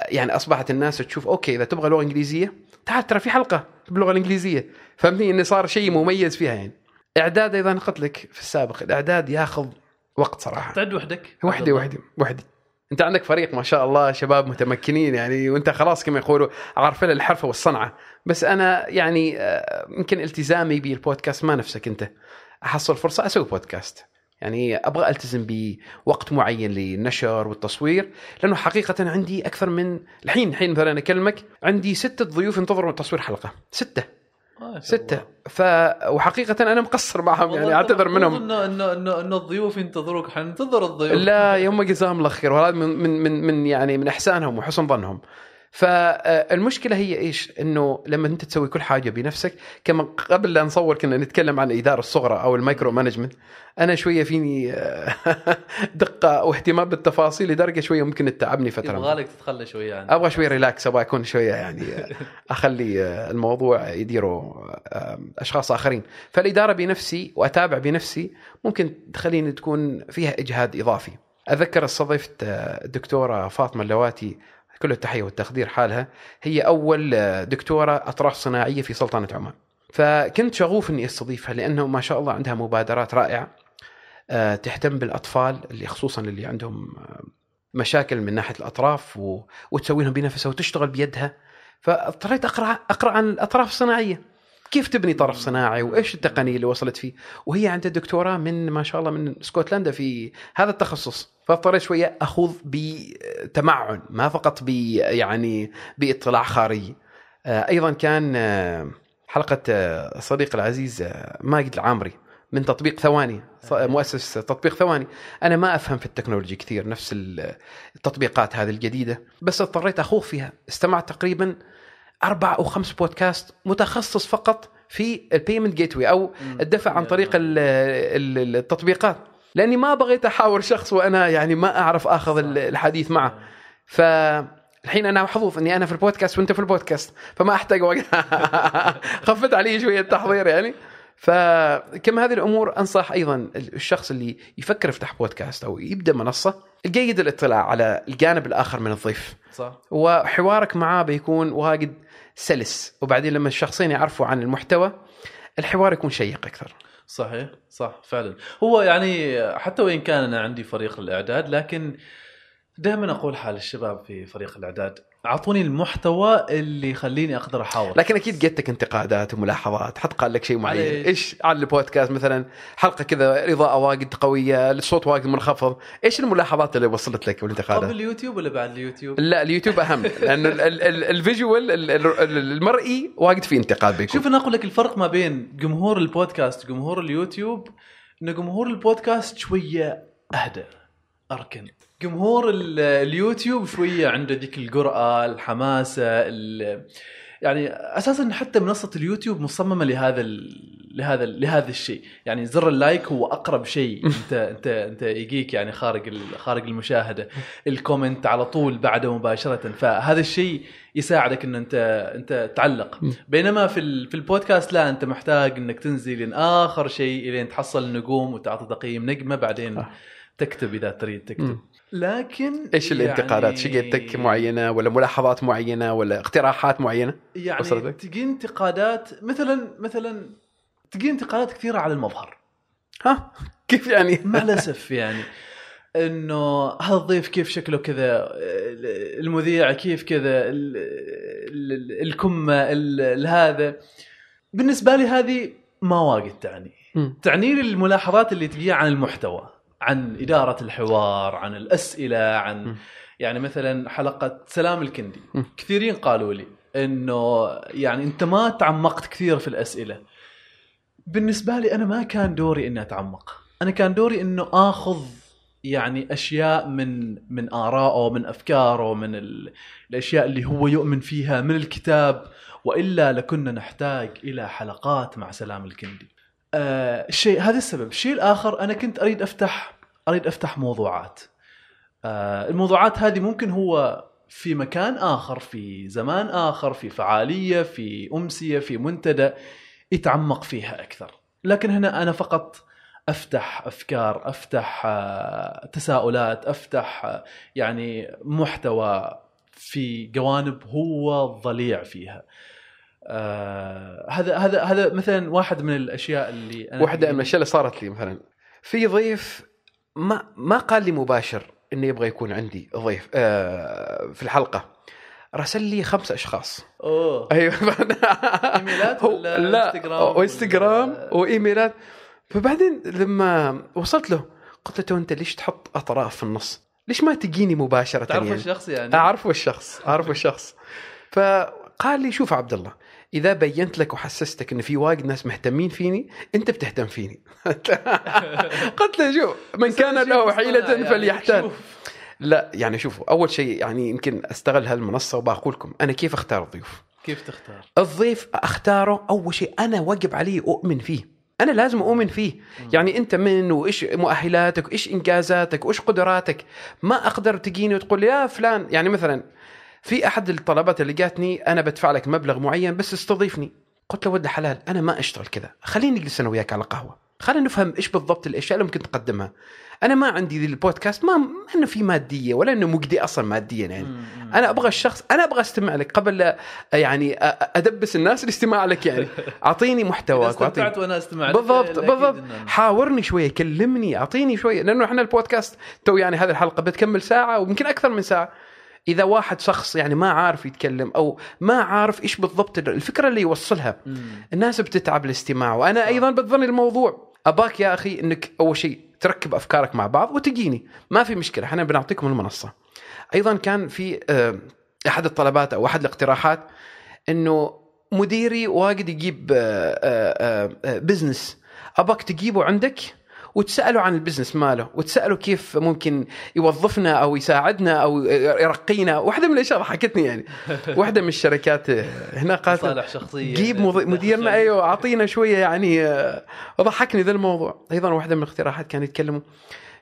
يعني أصبحت الناس تشوف أوكي إذا تبغى لغة إنجليزية تعال ترى في حلقة باللغة الإنجليزية. فهمتني؟ إنه صار شيء مميز فيها يعني. إعداد أيضا قلت لك في السابق الإعداد ياخذ وقت صراحة. تعد وحدك. وحدي وحدي وحدي. انت عندك فريق ما شاء الله شباب متمكنين يعني وانت خلاص كما يقولوا عارفين الحرفه والصنعة. بس أنا يعني آه، يمكن التزامي بالبودكاست ما نفسك أنت. أحصل فرصة أسوي بودكاست. يعني أبغى ألتزم بوقت معين للنشر والتصوير لأنه حقيقة عندي أكثر من الحين الحين مثلا أكلمك عندي ستة ضيوف ينتظروا تصوير حلقة. ستة. ستة. ف وحقيقة أنا مقصر معهم يعني اعتذر منهم. انه انه انه انه الضيوف ينتظروك حننتظر الضيوف. لا يوم جزاهم الله خير. وهذا من من من يعني من إحسانهم وحسن ظنهم. فالمشكلة هي إيش؟ إنه لما أنت تسوي كل حاجة بنفسك كما قبل لا نصور كنا نتكلم عن الاداره الصغرى أو ال micro management. أنا شوية فيني دقة واهتمام بالتفاصيل لدرجة شوية ممكن تتعبني فترة. يبغالك تتخلى شوية عنه أبغى شوية relax أبغى أكون شوية يعني أخلي الموضوع يديره أشخاص آخرين. فالإدارة بنفسي وأتابع بنفسي ممكن تخليني تكون فيها إجهاد إضافي. اتذكر استضفت الدكتوره فاطمة اللواتي كل التحية والتقدير حالها. هي أول دكتورة أطراف صناعية في سلطنة عمان. فكنت شغوف إني أستضيفها لأنه ما شاء الله عندها مبادرات رائعة آه، تهتم بالأطفال اللي خصوصا اللي عندهم آه، مشاكل من ناحية الأطراف و... وتسوي لهم بنفسها وتشتغل بيدها. فاضطريت أقرأ أقرأ عن الأطراف الصناعية. كيف تبني طرف صناعي؟ وإيش التقنية اللي وصلت فيه؟ وهي عندها دكتوراه من ما شاء الله من اسكتلندا في هذا التخصص. فاضطريت شوية أخوض بتمعن ما فقط ب يعني بإطلاع خارجي. آه، أيضا كان آه، حلقة آه، صديق العزيز ماجد العامري من تطبيق ثواني مؤسس تطبيق ثواني. أنا ما أفهم في ال technology كثير نفس التطبيقات هذه الجديدة بس اضطريت أخوض فيها. استمعت تقريبا أربع أو خمس بودكاست متخصص فقط في ال payment gate أو الدفع عن طريق التطبيقات. لأني ما بغيت أحاور شخص وأنا يعني ما أعرف آخذ الحديث معه. ف الحين أنا محظوظ إني أنا في البودكاست وأنت في البودكاست فما أحتاج وقت. خفت علي شوية التحضير يعني. فكم هذه الأمور أنصح أيضا الشخص اللي يفكر يفتح بودكاست أو يبدأ منصة الجيد الاطلاع على الجانب الآخر من الضيف. صح. وحوارك معاه بيكون واجد سلس. وبعدين لما الشخصين يعرفوا عن المحتوى الحوار يكون شيق أكثر. صحيح صح فعلا. هو يعني حتى وإن كان أنا عندي فريق الإعداد لكن دائما أقول حال الشباب في فريق الإعداد أعطوني المحتوى اللي يخليني أقدر احاور لكن أكيد جتك انتقادات وملاحظات حد قال لك شيء معين. إيش على البودكاست مثلا؟ حلقة كذا إضاءة واجد قوية الصوت واجد منخفض. إيش الملاحظات اللي وصلت لك والانتقادات اليوتيوب ولا بعد اليوتيوب؟ لا اليوتيوب أهم لأنه ال visual المرئي واجد في انتقاد بيكون. شوف أنا أقول لك الفرق ما بين جمهور البودكاست وجمهور اليوتيوب إن جمهور البودكاست شوية أهدى أركن. جمهور اليوتيوب شوية عنده ذيك الجرأه الحماسة يعني أساسا حتى منصة اليوتيوب مصممة لهذا لهذا لهذا الشيء. يعني زر ال like هو أقرب شيء. انت انت أنت يجيك يعني خارج خارج المشاهدة. ال comment على طول بعده مباشرة. فهذا الشيء يساعدك إن انت أنت تعلق. بينما في في البودكاست لا أنت محتاج إنك تنزل لين آخر شيء لين تحصل النجوم وتعطي تقييم نجمة بعدين تكتب إذا تريد تكتب. لكن إيش الانتقادات؟ شقيتك معينة ولا ملاحظات معينة ولا اقتراحات معينة؟ يعني وصلتك؟ تجي انتقادات مثلا مثلا تجي انتقادات كثيرة على المظهر. ها؟ كيف يعني؟ مع الأسف يعني. إنه هذا الضيف كيف شكله كذا؟ المذيع كيف كذا؟ الكمة هذا. بالنسبة لي هذه ما واجد تعني. تعني لي الملاحظات اللي تجي عن المحتوى. عن إدارة الحوار عن الأسئلة عن م. يعني مثلا حلقة سلام الكندي. م. كثيرين قالوا لي إنه يعني أنت ما تعمقت كثير في الأسئلة. بالنسبة لي أنا ما كان دوري إني أتعمق. أنا كان دوري إنه آخذ يعني أشياء من من ارائه من أفكاره من الأشياء اللي هو يؤمن فيها من الكتاب. وإلا لكنا نحتاج إلى حلقات مع سلام الكندي. آه الشيء هذا السبب. الشيء الآخر أنا كنت أريد أفتح أريد أفتح موضوعات. آه الموضوعات هذه ممكن هو في مكان آخر في زمان آخر في فعالية في أمسية في منتدى يتعمق فيها أكثر. لكن هنا أنا فقط أفتح أفكار أفتح آه تساؤلات أفتح آه يعني محتوى في جوانب هو ضليع فيها. آه هذا هذا هذا مثلا واحد من الأشياء اللي أنا واحدة من الأشياء اللي صارت لي مثلا. في ضيف ما ما قال لي مباشر إنه يبغى يكون عندي ضيف آه في الحلقة. راسل لي خمس أشخاص. أوه. أيوه. إيميلات ولا لا إنستغرام وانستغرام وإيميلات. فبعدين لما وصلت له قلت له أنت ليش تحط أطراف في النص؟ ليش ما تجيني مباشرة تعرف يعني؟ الشخص يعني؟ أعرفه الشخص أعرفه الشخص. فقال لي شوف عبد الله إذا بينت لك وحسستك إن في وايد ناس مهتمين فيني أنت بتهتم فيني. قلت له شوف من كان له حيلة يعني فليحتال لا يعني شوفوا أول شيء يعني يمكن أستغل هالمنصة وبقول لكم أنا كيف أختار الضيوف؟ كيف تختار؟ الضيف أختاره أول شيء أنا واجب علي أؤمن فيه. أنا لازم أؤمن فيه. يعني أنت من وإيش مؤهلاتك وايش إنجازاتك وايش قدراتك؟ ما أقدر تجيني وتقول لي يا فلان يعني مثلا في أحد الطلبات اللي جاتني أنا بدفع لك مبلغ معين بس استضيفني. قلت له ولد حلال أنا ما أشتغل كذا. خليني أجلس أنا وياك على قهوة. خلينا نفهم إيش بالضبط الأشياء اللي ممكن تقدمها. أنا ما عندي ذي البودكاست ما إنه في مادية ولا إنه مجدي أصلا ماديا يعني. أنا أبغى الشخص أنا أبغى أستمع لك قبل لا يعني أدبس الناس الاستماع لك يعني. أعطيني محتواك استمتعت وأنا أستمع لك، بالضبط بالضبط. حاورني شوية كلمني أعطيني شوية. لأنه إحنا البودكاست تو يعني هذه الحلقة بتكمل ساعة ويمكن أكثر من ساعة. إذا واحد شخص يعني ما عارف يتكلم أو ما عارف إيش بالضبط الفكرة اللي يوصلها. مم. الناس بتتعب الاستماع وأنا أيضا بتظني الموضوع. أباك يا أخي إنك أول شيء تركب أفكارك مع بعض وتجيني. ما في مشكلة إحنا بنعطيكم المنصة. أيضا كان في آه، أحد الطلبات أو أحد الاقتراحات إنه مديري واجد يجيب آه، آه، آه، business أباك تجيبه عندك؟ وتساله عن ال business ماله وتساله كيف ممكن يوظفنا أو يساعدنا أو يرقينا. واحدة من الأشياء ضحكتني يعني. واحدة من الشركات هنا قالت مصالح شخصية. جيب مديرنا. أيوه أعطينا شوية يعني آه، ضحكني ذا الموضوع. أيضا واحدة من الاقتراحات كانوا يتكلموا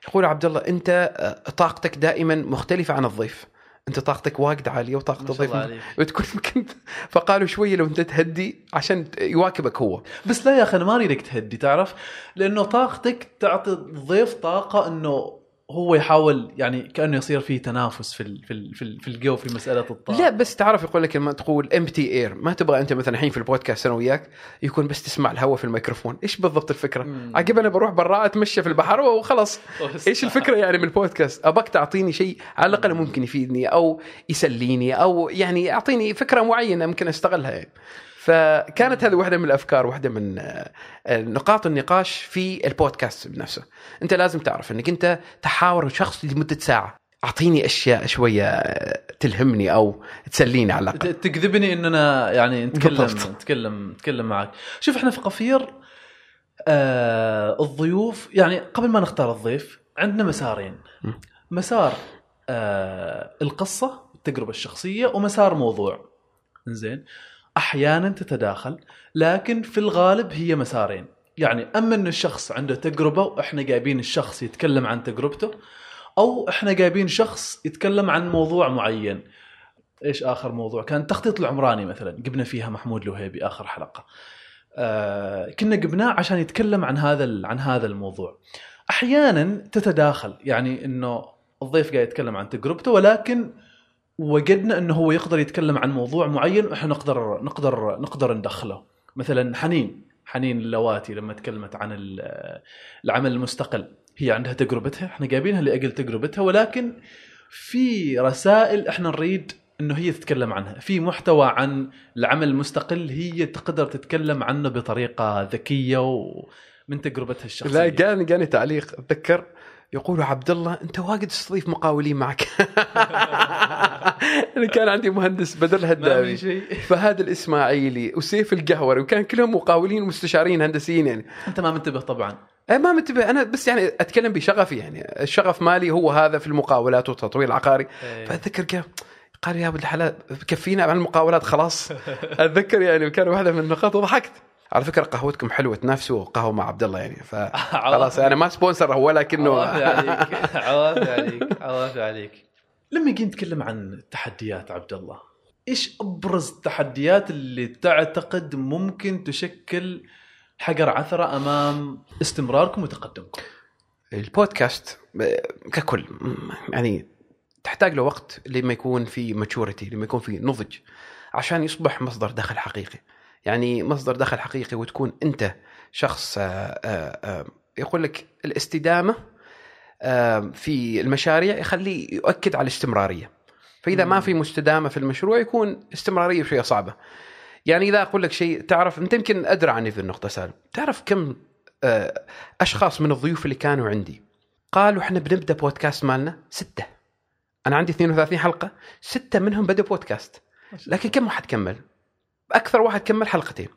يقول عبد الله أنت آه، طاقتك دائما مختلفة عن الضيف. أنت طاقتك واجد عالية وطاقة الضيف. وتكون يمكن فقالوا شوية لو أنت تهدي عشان يواكبك هو. بس لا يا أخي أنا ما أريدك تهدي تعرف؟ لأنه طاقتك تعطي الضيف طاقة إنه هو يحاول يعني كأنه يصير في تنافس في ال في ال في, ال في الجو في مسألة الطاقة. لا بس تعرف يقول لك لما تقول empty air ما تبغى أنت مثلا الحين في البودكاست أنا وياك يكون بس تسمع الهواء في الميكروفون. إيش بالضبط الفكرة. عقب أنا بروح برا أتمشى في البحر وخلاص. إيش الفكرة يعني من البودكاست؟ أبغاك تعطيني شيء على الأقل ممكن يفيدني أو يسليني أو يعني يعطيني فكرة معينة ممكن استغلها يعني. فكانت هذه واحدة من الأفكار واحدة من آه، نقاط النقاش في البودكاست بنفسه أنت لازم تعرف إنك أنت تحاور شخص لمدة ساعة. أعطيني أشياء شوية تلهمني أو تسليني على الأقل. ت- تجذبني ان أنا يعني نتكلم. نتكلم نتكلم معك شوف إحنا في قفير آه الضيوف يعني قبل ما نختار الضيف عندنا مسارين. مسار آه القصة التجربة الشخصية ومسار موضوع. زين أحيانا تتداخل لكن في الغالب هي مسارين. يعني أما إن الشخص عنده تجربة وإحنا جايبين الشخص يتكلم عن تجربته أو إحنا جايبين شخص يتكلم عن موضوع معين. إيش آخر موضوع؟ كان التخطيط العمراني مثلا. جبنا فيها محمود لوهيبي آخر حلقة. آه كنا جبناه عشان يتكلم عن هذا عن هذا الموضوع. أحيانا تتداخل يعني إنه الضيف قاعد يتكلم عن تجربته ولكن وجدنا إنه هو يقدر يتكلم عن موضوع معين وإحنا نقدر نقدر نقدر ندخله. مثلا حنين حنين اللواتي لما تكلمت عن ال- العمل المستقل هي عندها تجربتها إحنا جايبينها لأجل تجربتها ولكن في رسائل إحنا نريد إنه هي تتكلم عنها. في محتوى عن العمل المستقل هي تقدر تتكلم عنه بطريقة ذكية ومن تجربتها الشخصية. لا جاني جاني تعليق. أتذكر يقولوا عبد الله أنت واجد تستضيف مقاولين معك. أنا كان عندي مهندس بدر شيء. فهد الإسماعيلي وسيف القهوري وكان كلهم مقاولين ومستشارين هندسيين يعني. أنت ما منتبه طبعا. ما منتبه أنا بس يعني أتكلم بشغفي يعني. الشغف مالي هو هذا في المقاولات والتطوير العقاري. إيه. فأتذكر كيف قال يا أبو الحلال كفينا عن المقاولات خلاص. أتذكر يعني كان واحدة من النقاط وضحكت. على فكرة قهوتكم حلوة تنافسوا قهوة مع عبد الله يعني فخلاص أنا ما سبونسر هو لكنه عوافي عليك عوافي عليك عوافي عليك. لما نجي نتكلم عن التحديات عبد الله إيش أبرز التحديات اللي تعتقد ممكن تشكل حجر عثرة أمام استمراركم وتقدمكم؟ البودكاست ككل يعني تحتاج له وقت لما يكون في ماتشوريتي لما يكون في نضج عشان يصبح مصدر دخل حقيقي. يعني مصدر دخل حقيقي وتكون انت شخص آه، آه، آه، يقول لك الاستدامة في المشاريع يخليه يؤكد على الاستمرارية. فإذا ما مم. في مستدامة في المشروع يكون استمرارية شوية صعبة. يعني إذا أقول لك شيء تعرف أنت يمكن أدرى عني في النقطة سالم. تعرف كم أشخاص من الضيوف اللي كانوا عندي قالوا إحنا بنبدأ بودكاست مالنا ستة. أنا عندي 32 حلقة ستة منهم بدوا بودكاست. لكن كم واحد كمل؟ أكثر واحد كمل حلقتين.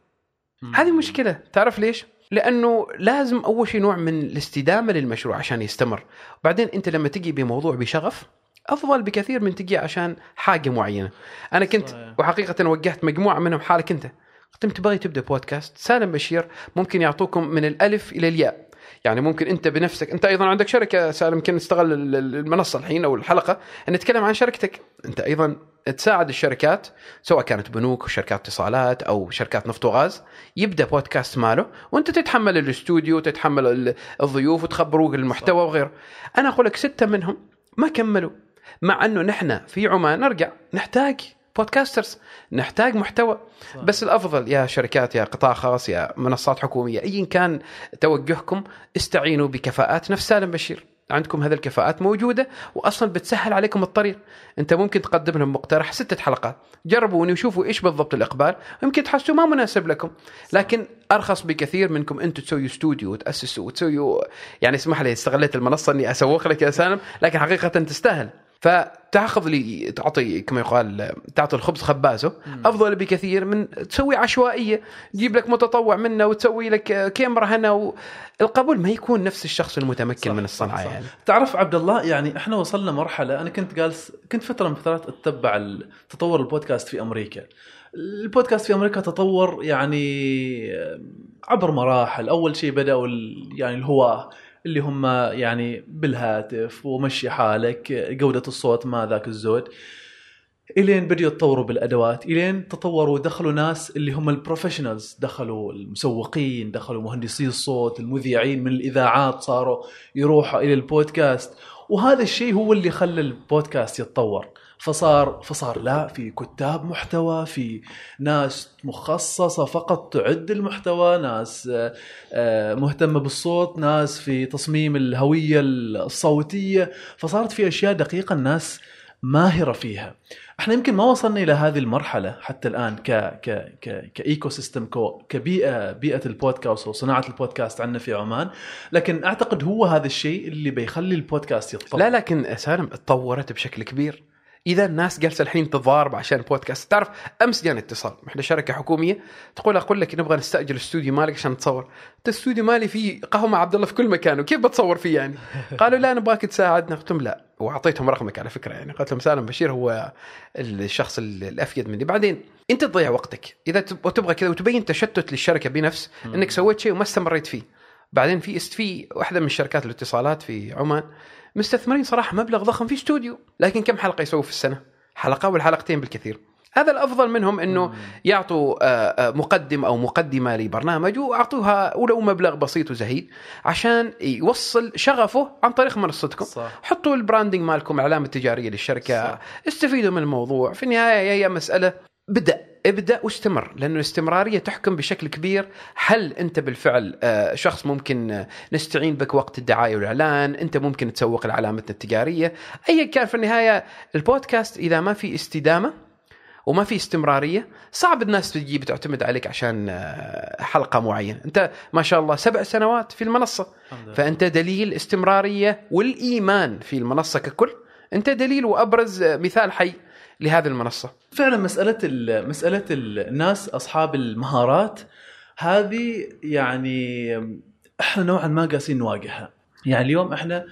هذه مشكلة. تعرف ليش؟ لأنه لازم أول شيء نوع من الاستدامة للمشروع عشان يستمر. وبعدين أنت لما تجي بموضوع بشغف أفضل بكثير من تجي عشان حاجة معينة. أنا كنت صحيح. وحقيقة وجهت مجموعة منهم حالك أنت. قلت تبغي تبدأ بودكاست. سالم بشير ممكن يعطوكم من الألف إلى الياء. يعني ممكن انت بنفسك انت أيضا عندك شركة سالم يمكن ال- المنصة الحين أو الحلقة إن نتكلم عن شركتك. أنت أيضا تساعد الشركات سواء كانت بنوك وشركات اتصالات أو شركات نفط وغاز يبدأ بودكاست ماله وأنت تتحمل الاستوديو تتحمل ال- الضيوف وتخبروك المحتوى وغيره. أنا أقول لك ستة منهم ما كملوا مع إنه نحن في عمان نرجع نحتاج بودكاسترز نحتاج محتوى. صح. بس الأفضل يا شركات يا قطاع خاص يا منصات حكومية ايا كان توجهكم استعينوا بكفاءات نفس سالم بشير. عندكم هذه الكفاءات موجودة واصلا بتسهل عليكم الطريق. أنت ممكن تقدم لهم مقترح ستة حلقات. جربوني وشوفوا إيش بالضبط الإقبال. يمكن تحسوا ما مناسب لكم. لكن أرخص بكثير منكم أنتم تسويوا استوديو وتأسسوا وتسويوا يعني اسمح لي استغليت المنصة إني أسوق لك يا سالم لكن حقيقة تستاهل. فتأخذ لي تعطي كما يقال تعطي الخبز خبازه. أفضل بكثير من تسوي عشوائية. تجيب لك متطوع منا وتسوي لك كاميرا هنا و... القبول ما يكون نفس الشخص المتمكن صح، من الصنعة صح، صح. يعني. تعرف عبد الله يعني إحنا وصلنا مرحلة أنا كنت جالس كنت فترة من فترات أتبع تطور البودكاست في أمريكا. البودكاست في أمريكا تطور يعني عبر مراحل. أول شيء بدأوا يعني الهواة. اللي هم يعني بالهاتف ومشي حالك جوده الصوت ما ذاك الزود. إلين بدأوا يتطوروا بالأدوات إلين تطوروا دخلوا ناس اللي هم ال professionals دخلوا المسوقين دخلوا مهندسي الصوت المذيعين من الإذاعات صاروا يروحوا إلى البودكاست. وهذا الشيء هو اللي خلى البودكاست يتطور. فصار فصار لا في كتاب محتوى في ناس مخصصة فقط تعد المحتوى ناس آه، آه، مهتمة بالصوت ناس في تصميم الهوية الصوتية. فصارت في أشياء دقيقة الناس ماهرة فيها. إحنا يمكن ما وصلنا إلى هذه المرحلة حتى الآن ك ك ك ك ecosystem كو كبيئة بيئة البودكاست وصناعه البودكاست عندنا في عمان. لكن أعتقد هو هذا الشيء اللي بيخلي البودكاست يتطور. لا لكن سالم تطورت بشكل كبير. إذا الناس جالسة الحين تتضارب عشان البودكاست تعرف أمس جاني اتصال إحنا شركة حكومية تقول أقول لك نبغى نستأجر الاستوديو مالك عشان نتصور انت الاستوديو مالي فيه قهوة مع عبد الله في كل مكان وكيف بتصور فيه يعني؟ قالوا لا نبغاك تساعدنا. قلت لهم لا. وأعطيتهم رقمك على فكرة يعني. قلت لهم سالم بشير هو الشخص الأفيد مني. بعدين أنت تضيع وقتك. إذا تب- تبغى كذا وتبين تشتت للشركة بنفس إنك سويت شيء وما استمريت فيه. بعدين في است في واحدة من شركات الاتصالات في عمان مستثمرين صراحة مبلغ ضخم في استوديو. لكن كم حلقة يسووا في السنة؟ حلقة ولا حلقتين بالكثير. هذا الأفضل منهم إنه يعطوا آه، آه، مقدم أو مقدمة لبرنامج وأعطوها ولو مبلغ بسيط وزهيد عشان يوصل شغفه عن طريق منصتكم. صح. حطوا البراندنج مالكم العلامه التجارية للشركة. صح. استفيدوا من الموضوع. في النهاية هي مسألة بدأ. ابدأ واستمر لأنه الاستمراريه تحكم بشكل كبير هل أنت بالفعل آه، شخص ممكن آه، نستعين بك وقت الدعاية والإعلان أنت ممكن تسوق لعلامتنا التجارية. ايا كان في النهاية البودكاست إذا ما في استدامة وما في استمرارية صعب الناس تجي بتعتمد عليك عشان آه، حلقة معينة. أنت ما شاء الله سبع سنوات في المنصة. فأنت دليل استمرارية والإيمان في المنصة ككل. أنت دليل وأبرز مثال حي. لهذه المنصة. فعلا مسألة ال- مسألة الناس أصحاب المهارات هذه يعني إحنا نوعا ما قاسين نواجهها. يعني اليوم إحنا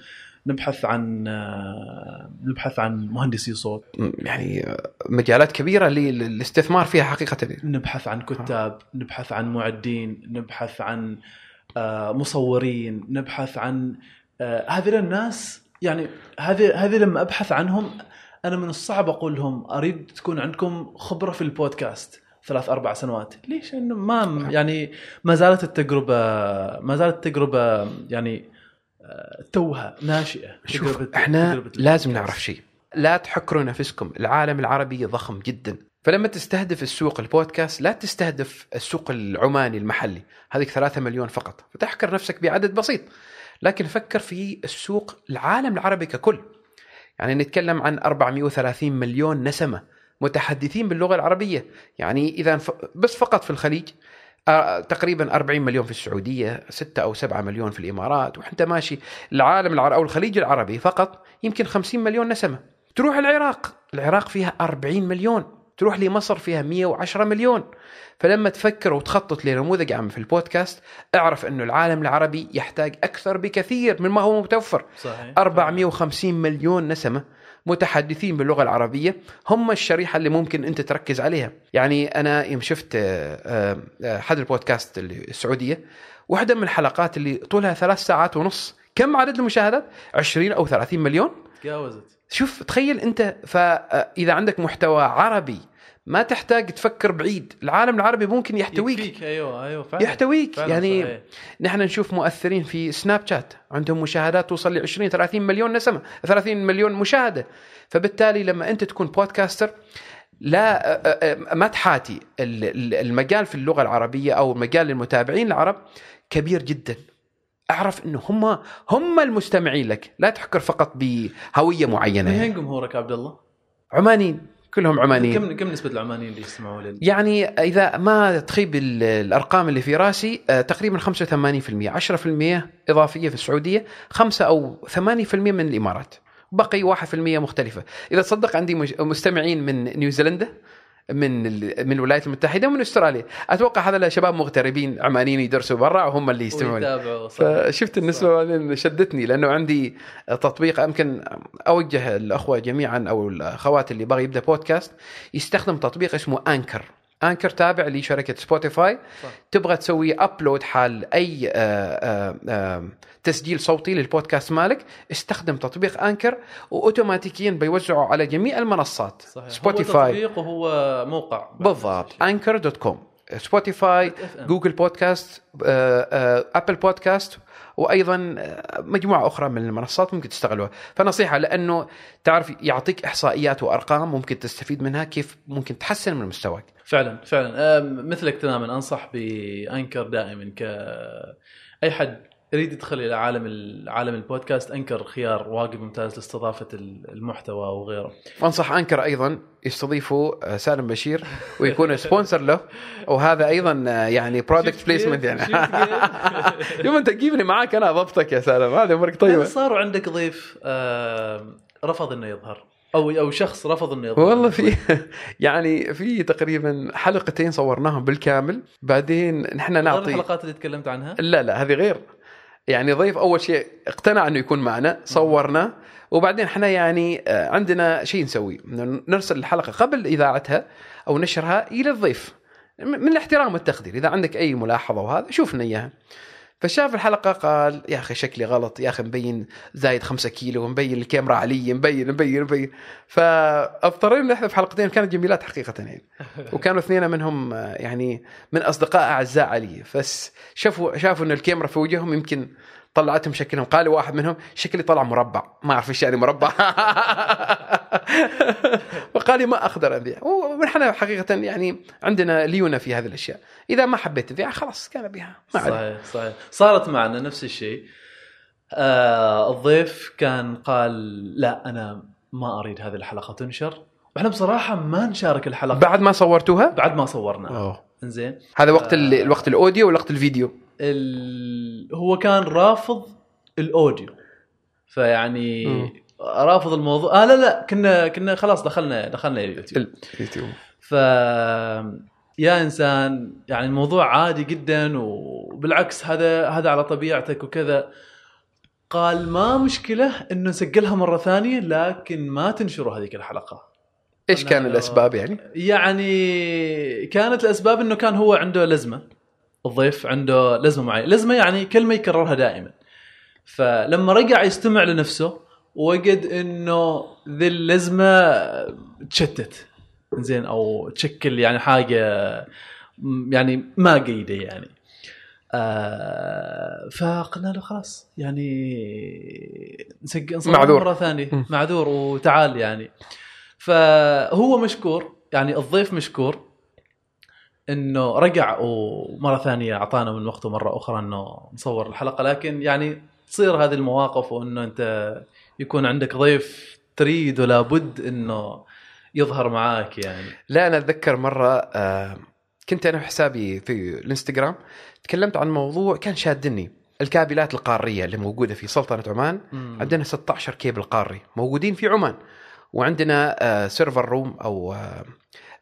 نبحث عن نبحث عن مهندسي صوت. يعني مجالات كبيرة للاستثمار فيها حقيقة نبحث عن كتاب نبحث عن معدين نبحث عن آه، مصورين نبحث عن آه، هذول الناس يعني هذه هذه لما أبحث عنهم أنا من الصعب أقول لهم أريد تكون عندكم خبرة في البودكاست ثلاث أربع سنوات. ليش؟ انه ما يعني ما زالت التجربة ما زالت التجربة يعني آه، توها ناشئة شوف تجربة- إحنا تجربة لازم. نعرف شيء. لا تحكروا نفسكم العالم العربي ضخم جدا. فلما تستهدف السوق البودكاست لا تستهدف السوق العماني المحلي هذيك ثلاثة مليون فقط. فتحكر نفسك بعدد بسيط. لكن فكر في السوق العالم العربي ككل. يعني نتكلم عن 430 مليون نسمة متحدثين باللغة العربية. يعني إذا بس فقط في الخليج آه، تقريبا 40 مليون في السعودية 6 أو 7 مليون في الإمارات وانت ماشي العالم العربي أو الخليج العربي فقط يمكن 50 مليون نسمة. تروح العراق العراق فيها 40 مليون. تروح لمصر فيها 110 مليون. فلما تفكر وتخطط لنموذج عام في البودكاست اعرف إنه العالم العربي يحتاج أكثر بكثير من ما هو متوفر. صحيح. 450 مليون نسمة متحدثين باللغة العربية هم الشريحة اللي ممكن أنت تركز عليها. يعني أنا يوم شفت آه، آه، أحد البودكاست اللي السعودية واحدة من الحلقات اللي طولها ثلاث ساعات ونص كم عدد المشاهدات؟ 20 أو 30 مليون؟ تجاوزت. شوف تخيل أنت فإذا عندك محتوى عربي ما تحتاج تفكر بعيد العالم العربي ممكن يحتويك. يكفيك أيوه أيوه فعلا يحتويك. فعلا يعني صحيح. نحن نشوف مؤثرين في سناب شات عندهم مشاهدات توصل ل 20 30 مليون نسمة 30 مليون مشاهدة. فبالتالي لما أنت تكون بودكاستر لا ما تحاتي ال- ال- المجال في اللغة العربية أو المجال للمتابعين العرب كبير جدا. أعرف انه هم هم المستمعين لك. لا تحكر فقط بهوية معينة. من. وين جمهورك عبد الله؟ عمانيين. كلهم عمانيين. كم كم نسبة العمانيين اللي يستمعوا لل يعني إذا ما تخيب ال- الأرقام اللي في راسي آه، تقريبا 85% 10% إضافية في السعودية 5 أو 8% من الإمارات. بقي 1% مختلفة. إذا تصدق عندي مستمعين من نيوزيلندا من من الولايات المتحدة ومن أستراليا. أتوقع هذا شباب مغتربين عمانيين يدرسوا برا وهم اللي يستمعون. فشفت النسبة شدتني لأنه عندي تطبيق يمكن أوجه الأخوة جميعا أو الأخوات اللي بغى يبدأ بودكاست يستخدم تطبيق اسمه Anchor Anchor تابع لشركة Spotify. صح. تبغى تسوي upload حال أي آه، آه، آه، تسجيل صوتي للبودكاست مالك استخدم تطبيق Anchor واوتوماتيكيا بيوزعه على جميع المنصات. صحيح. Spotify. هو تطبيق وهو موقع. بالضبط. Anchor dot com. Spotify. Google Podcast Apple Podcast وأيضا آه، مجموعة أخرى من المنصات ممكن تستغلوها. فنصيحة لأنه تعرف يعطيك إحصائيات وأرقام ممكن تستفيد منها كيف ممكن تحسن من مستواك. فعلا فعلا. مثلك تماما أنصح ب Anchor دائما ك أي حد يريد يدخل إلى عالم ال- عالم ال podcast Anchor خيار واجد ممتاز لاستضافة ال- المحتوى وغيره. وانصح Anchor أيضا يستضيفوا آه، سالم بشير ويكون sponsor له. وهذا أيضا آه، يعني product placement؟ يعني؟ يوم أنت تجيبني معاك أنا ضبطك يا سالم. هذه أمورك طيبة. صار عندك ضيف آم، رفض إنه يظهر. أو أو شخص رفض إنه يظهر. والله في يعني في تقريبا حلقتين صورناهم بالكامل. بعدين نحن نعطي الحلقات اللي تكلمت عنها؟ لا لا هذه غير. يعني ضيف أول شيء اقتنع أنه يكون معنا صورنا وبعدين إحنا يعني آه، عندنا شيء نسوي نرسل الحلقة قبل إذاعتها أو نشرها إلى الضيف من الاحترام والتقدير. إذا عندك أي ملاحظة وهذا شوفنا إياها. فشاف الحلقة قال يا أخي شكلي غلط يا أخي مبين زايد خمسة كيلو مبين الكاميرا علي مبين مبين مبين. فاضطرينا نحذف حلقتين كانت جميلات حقيقه يعني وكانوا اثنين منهم يعني من أصدقاء أعزاء علي. بس شافوا شافوا إن الكاميرا في وجههم يمكن طلعتهم شكلهم. قال واحد منهم شكلي طلع مربع. ما أعرف إيش يعني مربع. فقال لي ما أقدر اذيع ونحن حقيقة يعني عندنا ليونة في هذه الأشياء. إذا ما حبيت تذيع خلاص كان بها ما صحيح صحيح. صارت معنا نفس الشيء. آه الضيف كان قال لا أنا ما أريد هذه الحلقة تنشر. وإحنا بصراحة ما نشارك الحلقة. بعد ما صورتوها؟ بعد ما صورنا أوه. انزين هذا وقت ال... الوقت الأوديو ولا وقت الفيديو؟ ال... هو كان رافض الأوديو. فيعني. رافض الموضوع. آه لا لا كنا كنا خلاص دخلنا دخلنا اليوتيوب. اليوتيوب. ف يا إنسان يعني الموضوع عادي جدا وبالعكس هذا هذا على طبيعتك وكذا. قال ما مشكلة إنه نسجلها مرة ثانية لكن ما تنشروا هذيك الحلقة. إيش كان الأسباب يعني؟ يعني كانت الأسباب إنه كان هو عنده لزمة الضيف عنده لزمة معينة لزمة يعني كلمة يكررها دائما فلما رجع يستمع لنفسه وجد إنه ذي اللزمة تشتت زين أو تشكل يعني حاجة يعني ما قيده يعني آه فقلنا له خلاص يعني نسجل معذور. مرة ثانية. معذور وتعال يعني فهو مشكور يعني الضيف مشكور إنه رجع ومرة ثانية أعطانا من وقته مرة أخرى إنه نصور الحلقة لكن يعني تصير هذه المواقف وإنه أنت يكون عندك ضيف تريد ولا بد إنه يظهر معاك يعني. لا أنا أتذكر مرة آه كنت أنا وحسابي في الإنستغرام تكلمت عن موضوع كان شادني الكابلات القارية اللي موجودة في سلطنة عمان عندنا 16 كيبل قاري موجودين في عمان. وعندنا آه server room أو آه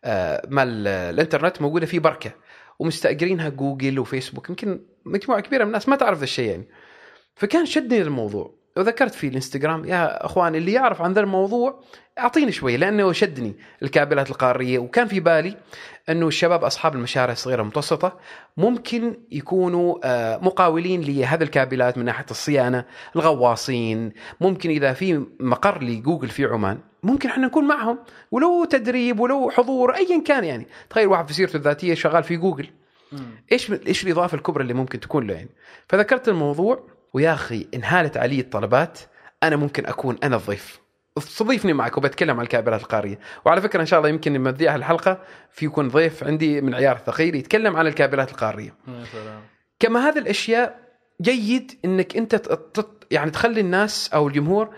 آه مال آه، الإنترنت موجودة في بركة ومستأجرينها Google و Facebook. يمكن مجموعة كبيرة من الناس ما تعرف ذا الشيء يعني. فكان شدني الموضوع وذكرت في الانستغرام يا اخوان اللي يعرف عن ذا الموضوع أعطيني شوي لأنه شدني الكابلات القارية وكان في بالي إنه الشباب أصحاب المشاريع الصغيرة المتوسطة ممكن يكونوا آه، مقاولين لهذه الكابلات من ناحية الصيانة، الغواصين، ممكن إذا في مقر لجوجل في عمان ممكن إحنا نكون معهم ولو تدريب ولو حضور ايا كان يعني، تخيل واحد في سيرته الذاتية شغال في جوجل. إيش إيش الإضافة الكبرى اللي ممكن تكون له يعني؟ فذكرت الموضوع ويا أخي انهالت علي الطلبات أنا ممكن أكون أنا الضيف. استضيفني معك وبتكلم عن الكابلات القاريه وعلى فكرة إن شاء الله يمكن لما تذيع الحلقة في يكون ضيف عندي من عيار الثقيل يتكلم عن الكابلات القاريه كما هذه الأشياء جيد إنك أنت تط- يعني تخلي الناس أو الجمهور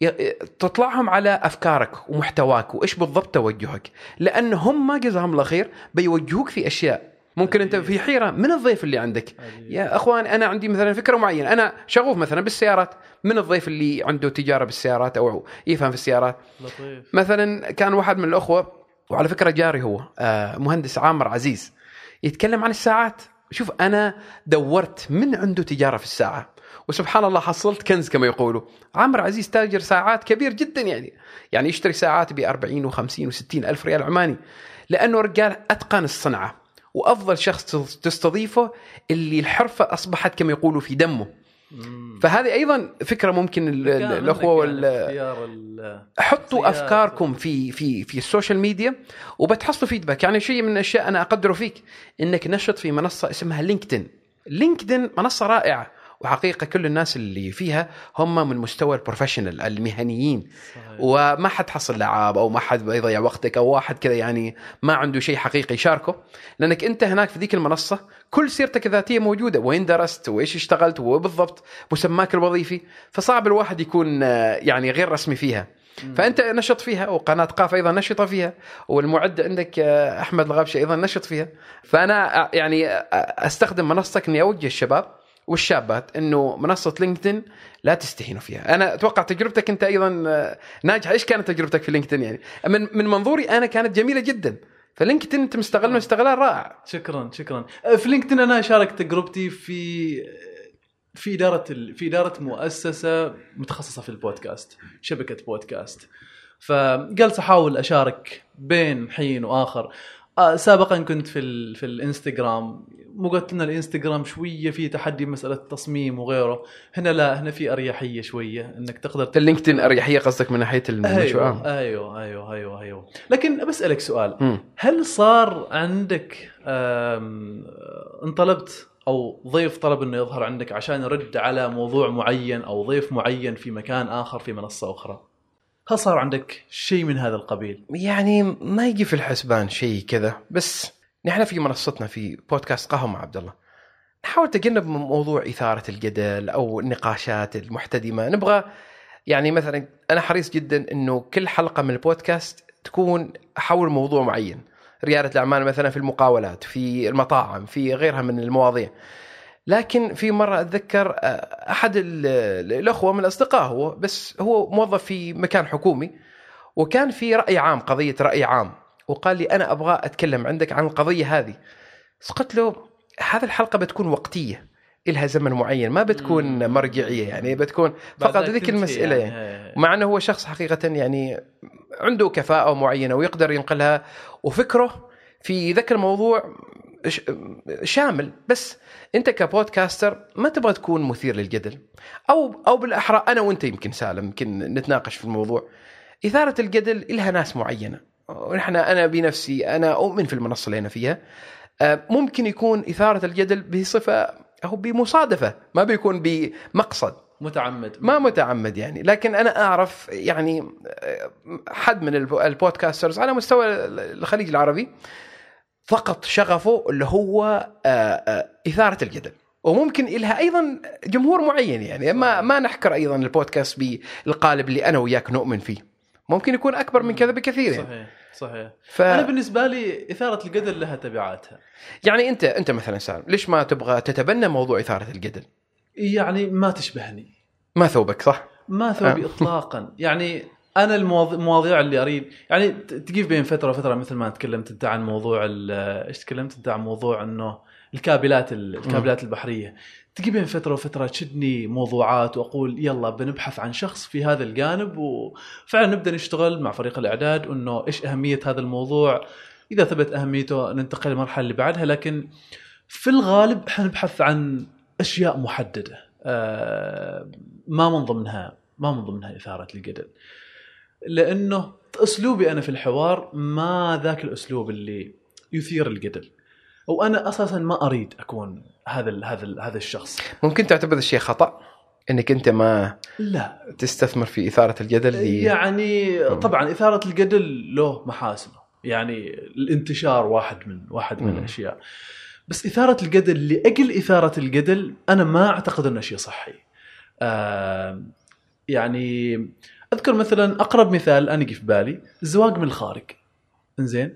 ي- تطلعهم على أفكارك ومحتواك وإيش بالضبط توجهك. لأن هم جزاهم الله خير بيوجهوك في أشياء ممكن أنت في حيرة من الضيف اللي عندك. يا أخوان أنا عندي مثلا فكرة معينة. أنا شغوف مثلا بالسيارات. من الضيف اللي عنده تجارة بالسيارات أو يفهم في السيارات؟ لطيف. مثلا كان واحد من الأخوة وعلى فكرة جاري هو آه، مهندس عامر عزيز يتكلم عن الساعات. شوف أنا دورت من عنده تجارة في الساعة. وسبحان الله حصلت كنز كما يقولوا. عامر عزيز تاجر ساعات كبير جدا يعني. يعني يشتري ساعات ب 40 و50 و60 ألف ريال عماني. لأنه رجال أتقن الصنعة. وأفضل شخص تستضيفه اللي الحرفة أصبحت كما يقولوا في دمه. فهذه أيضا فكرة ممكن الأخوة وال- يعني اختيار ال- حطوا. أفكاركم في في في ال social media وبتحصلوا feedback يعني شيء من الأشياء أنا أقدره فيك إنك نشط في منصة اسمها LinkedIn LinkedIn منصة رائعة وحقيقة كل الناس اللي فيها هم من مستوى ال professional المهنيين. صحيح. وما حد حصل لعاب أو ما حد يضيع وقتك أو واحد كذا يعني ما عنده شيء حقيقي يشاركه. لأنك أنت هناك في ذيك المنصة كل سيرتك الذاتية موجودة. وين درست؟ وإيش اشتغلت؟ وبالضبط مسماك الوظيفي. فصعب الواحد يكون يعني غير رسمي فيها. فأنت نشط فيها وقناة قاف أيضا نشطة فيها. والمعد عندك أحمد الغابشي أيضا نشط فيها. فأنا يعني أستخدم منصتك إني أوجه الشباب والشابات إنه منصة LinkedIn لا تستهينوا فيها. أنا أتوقع تجربتك أنت أيضا آه، ناجحة. إيش كانت تجربتك في LinkedIn يعني؟ من من منظوري أنا كانت جميلة جدا. ف LinkedIn أنت مستغله استغلال رائع. شكرا شكرا. في LinkedIn أنا شاركت تجربتي في في إدارة ال... في إدارة مؤسسة متخصصة في البودكاست شبكة بودكاست. فجالس أحاول أشارك بين حين وآخر. آه، سابقا كنت في ال... في الإنستغرام. مو قلت لنا الإنستغرام شوية في تحدي مسألة التصميم وغيره. هنا لا هنا في أريحية شوية إنك تقدر اللينكدين أريحية قصدك من ناحية المشروع. أيوه أيوه أيوه أيوه أيوه. لكن بسألك سؤال. مم. هل صار عندك انطلبت أو ضيف طلب إنه يظهر عندك عشان يرد على موضوع معين أو ضيف معين في مكان آخر في منصة أخرى؟ هل صار عندك شيء من هذا القبيل؟ يعني ما يجي في الحسبان شيء كذا بس نحن في منصتنا في بودكاست قهوة مع عبد الله نحاول نتجنب من موضوع إثارة الجدل أو النقاشات المحتدمة. نبغى يعني مثلا أنا حريص جدا إنه كل حلقة من البودكاست تكون حول موضوع معين. ريادة الأعمال مثلا في المقاولات في المطاعم في غيرها من المواضيع. لكن في مرة أتذكر آه، أحد ال- الأخوة من الأصدقاء هو بس هو موظف في مكان حكومي وكان في رأي عام قضية رأي عام وقال لي أنا أبغى أتكلم عندك عن القضية هذه قلت له هذه الحلقة بتكون وقتية إلها زمن معين ما بتكون. مرجعية يعني بتكون فقط ذيك المسألة يعني. يعني. مع إنه هو شخص حقيقة يعني عنده كفاءة معينة ويقدر ينقلها وفكره في ذاك الموضوع شامل. بس انت كبودكاستر ما تبغى تكون مثير للجدل. أو أو بالأحرى أنا وأنت يمكن سالم يمكن نتناقش في الموضوع. إثارة الجدل لها ناس معينة. ونحن أنا بنفسي أنا أؤمن في المنصة اللي أنا فيها. آه، ممكن يكون إثارة الجدل بصفة أو بمصادفة ما بيكون بمقصد. متعمد. ما متعمد يعني. لكن أنا أعرف يعني آه، حد من الب- البودكاسترز على مستوى الخليج العربي فقط شغفه اللي هو آه، آه، إثارة الجدل. وممكن لها أيضا جمهور معين يعني. ما ما نحكر أيضا البودكاست بالقالب اللي أنا وياك نؤمن فيه. ممكن يكون أكبر من كذا بكثير يعني. صحيح صحيح. ف... أنا بالنسبة لي إثارة الجدل لها تبعاتها. يعني أنت أنت مثلا سالم ليش ما تبغى تتبنى موضوع إثارة الجدل؟ يعني ما تشبهني. ما ثوبك صح؟ ما ثوبي اطلاقا. يعني أنا المواض- المواضيع اللي أريد يعني تجيب بين فترة وفترة مثل ما تكلمت أنت عن موضوع إيش تكلمت أنت عن موضوع إنه الكابلات الكابلات البحرية. تجي بين فترة وفترة تشدني موضوعات وأقول يلا بنبحث عن شخص في هذا الجانب وفعلا نبدأ نشتغل مع فريق الإعداد إنه إيش أهمية هذا الموضوع. إذا ثبت أهميته ننتقل للمرحله اللي بعدها لكن في الغالب حنبحث عن أشياء محددة. آه، ما من ضمنها ما من ضمنها إثارة الجدل. لأنه أسلوبي أنا في الحوار ما ذاك الأسلوب اللي يثير الجدل وأنا أساسا ما أريد أكون هذا ال هذا ال هذا الشخص. ممكن تعتبر الشيء خطأ؟ إنك أنت ما لا. تستثمر في إثارة الجدل دي يعني طبعا إثارة الجدل له محاسنه. يعني الانتشار واحد من واحد من. الأشياء. بس إثارة الجدل لأجل إثارة الجدل أنا ما أعتقد إنه شيء صحي. آه يعني أذكر مثلا أقرب مثال أنا يجي في بالي الزواج من الخارج. إنزين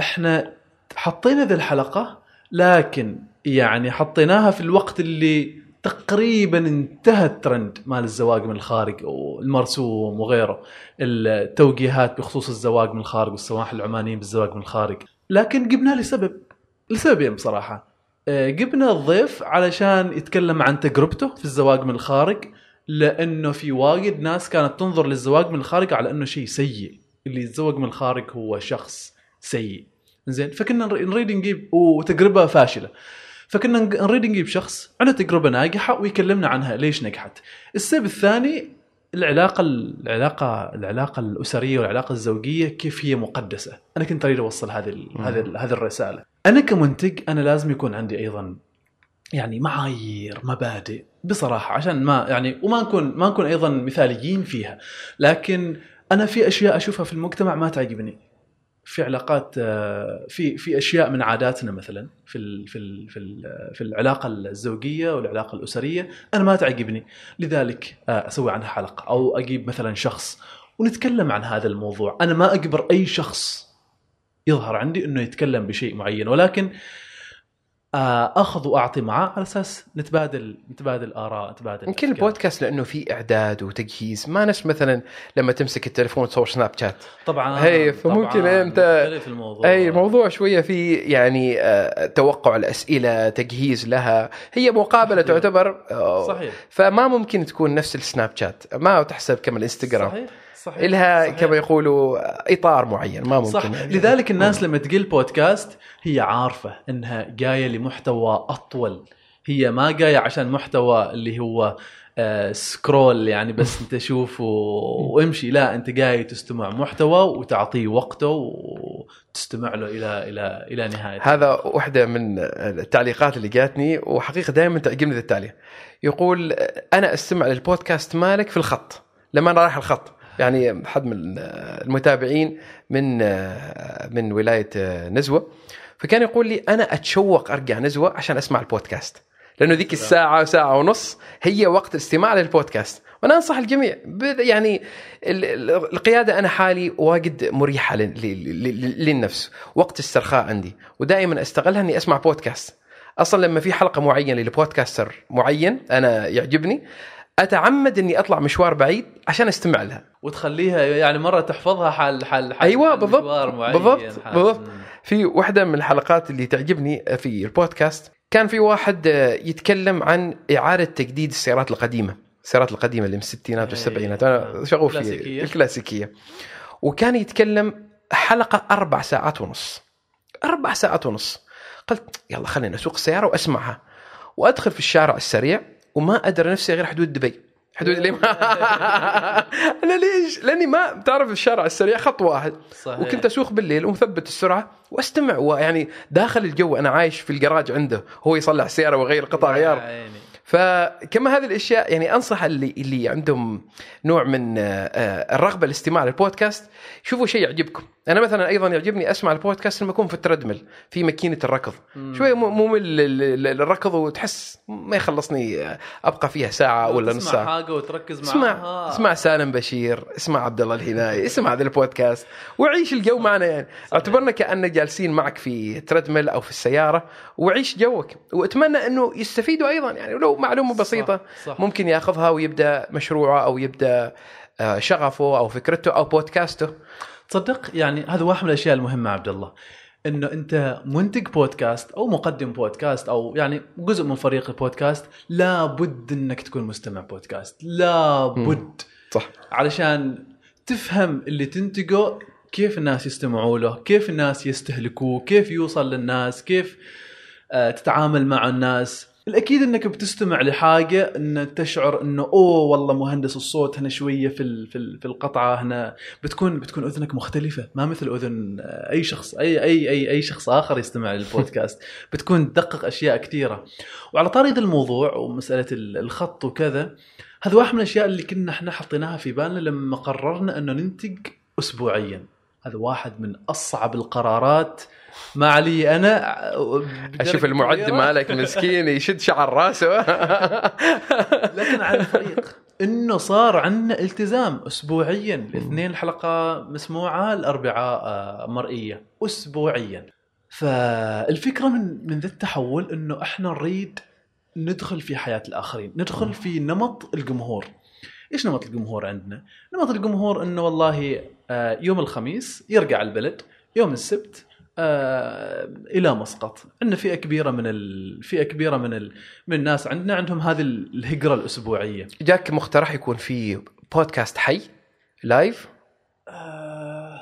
إحنا حطينا ذي الحلقة لكن يعني حطيناها في الوقت اللي تقريبا انتهى الترند مال الزواج من الخارج والمرسوم وغيره التوجيهات بخصوص الزواج من الخارج والسماح العمانيين بالزواج من الخارج. لكن جبنا لسبب لسببين بصراحه آه، جبنا الضيف علشان يتكلم عن تجربته في الزواج من الخارج. لأنه في وايد ناس كانت تنظر للزواج من الخارج على أنه شيء سيء. اللي يتزوج من الخارج هو شخص سيء. زين فكنا نر- نريد نجيب وتجربة فاشلة. فكنا نريد نجيب شخص عنده تجربة ناجحة ويكلمنا عنها ليش نجحت. السبب الثاني العلاقة العلاقة العلاقة الأسرية والعلاقة الزوجية كيف هي مقدسة. أنا كنت أريد أوصل هذه. هذه هذه الرسالة. أنا كمنتج أنا لازم يكون عندي أيضا يعني معايير مبادئ بصراحة عشان ما يعني وما نكون ما نكون أيضا مثاليين فيها. لكن أنا في أشياء أشوفها في المجتمع ما تعجبني. في علاقات آه، في في أشياء من عاداتنا مثلا في ال في ال في ال في العلاقة الزوجية والعلاقة الأسرية أنا ما تعجبني. لذلك آه، أسوي عنها حلقة أو أجيب مثلا شخص ونتكلم عن هذا الموضوع. أنا ما أجبر أي شخص يظهر عندي إنه يتكلم بشيء معين. ولكن أخذ وأعطي معاه على أساس نتبادل نتبادل آراء نتبادل يمكن. البودكاست لأنه في إعداد وتجهيز. ما نفس مثلا لما تمسك التليفون وتصور سناب شات. طبعا هي، فممكن طبعاً مختلف الموضوع. أي موضوع شوية في يعني آه، توقع الأسئلة تجهيز لها. هي مقابلة صحيح. تعتبر آه، صحيح. فما ممكن تكون نفس السناب شات. ما تحسب كما الإنستغرام. صحيح. صحيح لها صحيح. كما يقولوا إطار معين ما ممكن صح. يعني. لذلك الناس لما تقول بودكاست هي عارفة إنها جاية لمحتوى أطول. هي ما جاية عشان محتوى اللي هو آه سكرول يعني بس أنت شوف و- وامشي. لا أنت جاي تستمع محتوى وتعطيه وقته وتستمع له إلى إلى إلى نهاية. هذا واحدة من التعليقات اللي جاتني وحقيقة دائما تعجبني ذا التعليق. يقول أنا أستمع للبودكاست مالك في الخط. لما أنا رايح الخط يعني حد من المتابعين من من ولاية نزوة. فكان يقول لي أنا أتشوق أرجع نزوة عشان أسمع البودكاست لأنه ذيك الساعة ساعة ونص هي وقت الاستماع للبودكاست. وأنا أنصح الجميع يعني ال- ال- القيادة أنا حالي واجد مريحة لل- لل- لل- للنفس وقت استرخاء عندي. ودائما أستغلها إني أسمع بودكاست. أصلا لما في حلقة معينة لبودكاستر معين أنا يعجبني أتعمد إني أطلع مشوار بعيد عشان أستمع لها. وتخليها يعني مرة تحفظها حال حال, حال حال بالضبط، بالضبط، حال- بالضبط. في واحدة من الحلقات اللي تعجبني في البودكاست كان في واحد آه، يتكلم عن إعادة تجديد السيارات القديمة. السيارات القديمة اللي من الستينات إيه، والسبعينات. أنا آه، شغوف في كلاسيكية. الكلاسيكية. وكان يتكلم حلقة أربع ساعات ونص. أربع ساعات ونص. قلت يلا خلينا أسوق السيارة وأسمعها. وأدخل في الشارع السريع. وما أدري نفسي غير حدود دبي. حدود اللي أنا ليش؟ لأني ما تعرف الشارع السريع خط واحد. صحيح. وكنت أسوق بالليل ومثبت السرعة وأستمع ويعني داخل الجو أنا عايش في الجراج عنده. هو يصلح السياره ويغير قطع يا غيار. فكما هذه الأشياء يعني أنصح اللي اللي عندهم نوع من آه، آه، الرغبة الاستماع للبودكاست. شوفوا شيء يعجبكم. أنا مثلا أيضا يعجبني أسمع البودكاست لما اكون في التردمل في ماكينة الركض. مم. شوية مو- ممل ال- ال- الركض وتحس ما يخلصني آه، أبقى فيها ساعة ولا نص ساعة. حاجة وتركز اسمع معاها. اسمع سالم بشير اسمع عبد الله الهناي اسمع هذا البودكاست وعيش الجو معنا. يعني اعتبرنا كأننا جالسين معك في تردمل أو في السيارة وعيش جوك. وأتمنى أنه يستفيدوا أيضا. يعني لو معلومة بسيطة صح, صح. ممكن ياخذها ويبدأ مشروعه أو يبدأ آه، شغفه أو فكرته أو بودكاسته. تصدق يعني هذا واحد من الأشياء المهمة عبد الله إنه أنت منتج بودكاست أو مقدم بودكاست أو يعني جزء من فريق البودكاست لابد إنك تكون مستمع بودكاست لابد. صح. علشان تفهم اللي تنتجه كيف الناس يستمعوا له كيف الناس يستهلكوه كيف يوصل للناس كيف آه، تتعامل مع الناس. الأكيد إنك بتستمع لحاجة إن تشعر إنه أوه والله مهندس الصوت هنا شوية في في في القطعة هنا. بتكون بتكون أذنك مختلفة ما مثل أذن آه، أي شخص اي اي اي أي شخص آخر يستمع للبودكاست. بتكون تدقق أشياء كثيرة. وعلى طاري ذا الموضوع ومسألة ال- الخط وكذا هذا واحد من الأشياء اللي كنا إحنا حطيناها في بالنا لما قررنا إنه ننتج اسبوعيا. هذا واحد من أصعب القرارات ما علي أنا أشوف المعد. مالك مسكين يشد شعر راسه. لكن على الفريق إنه صار عندنا التزام اسبوعيا الاثنين الحلقة مسموعة الأربعاء آه، مرئية اسبوعيا. فالفكرة من من ذا التحول إنه إحنا نريد ندخل في حياة الآخرين ندخل في نمط الجمهور. إيش نمط الجمهور عندنا؟ نمط الجمهور إنه والله آه، يوم الخميس يرجع البلد يوم السبت إلى مسقط. عندنا فئة كبيرة من ال... فئة كبيرة من ال... من الناس عندنا عندهم هذه الهجرة الأسبوعية. جاك مقترح يكون في بودكاست حي لايف آه...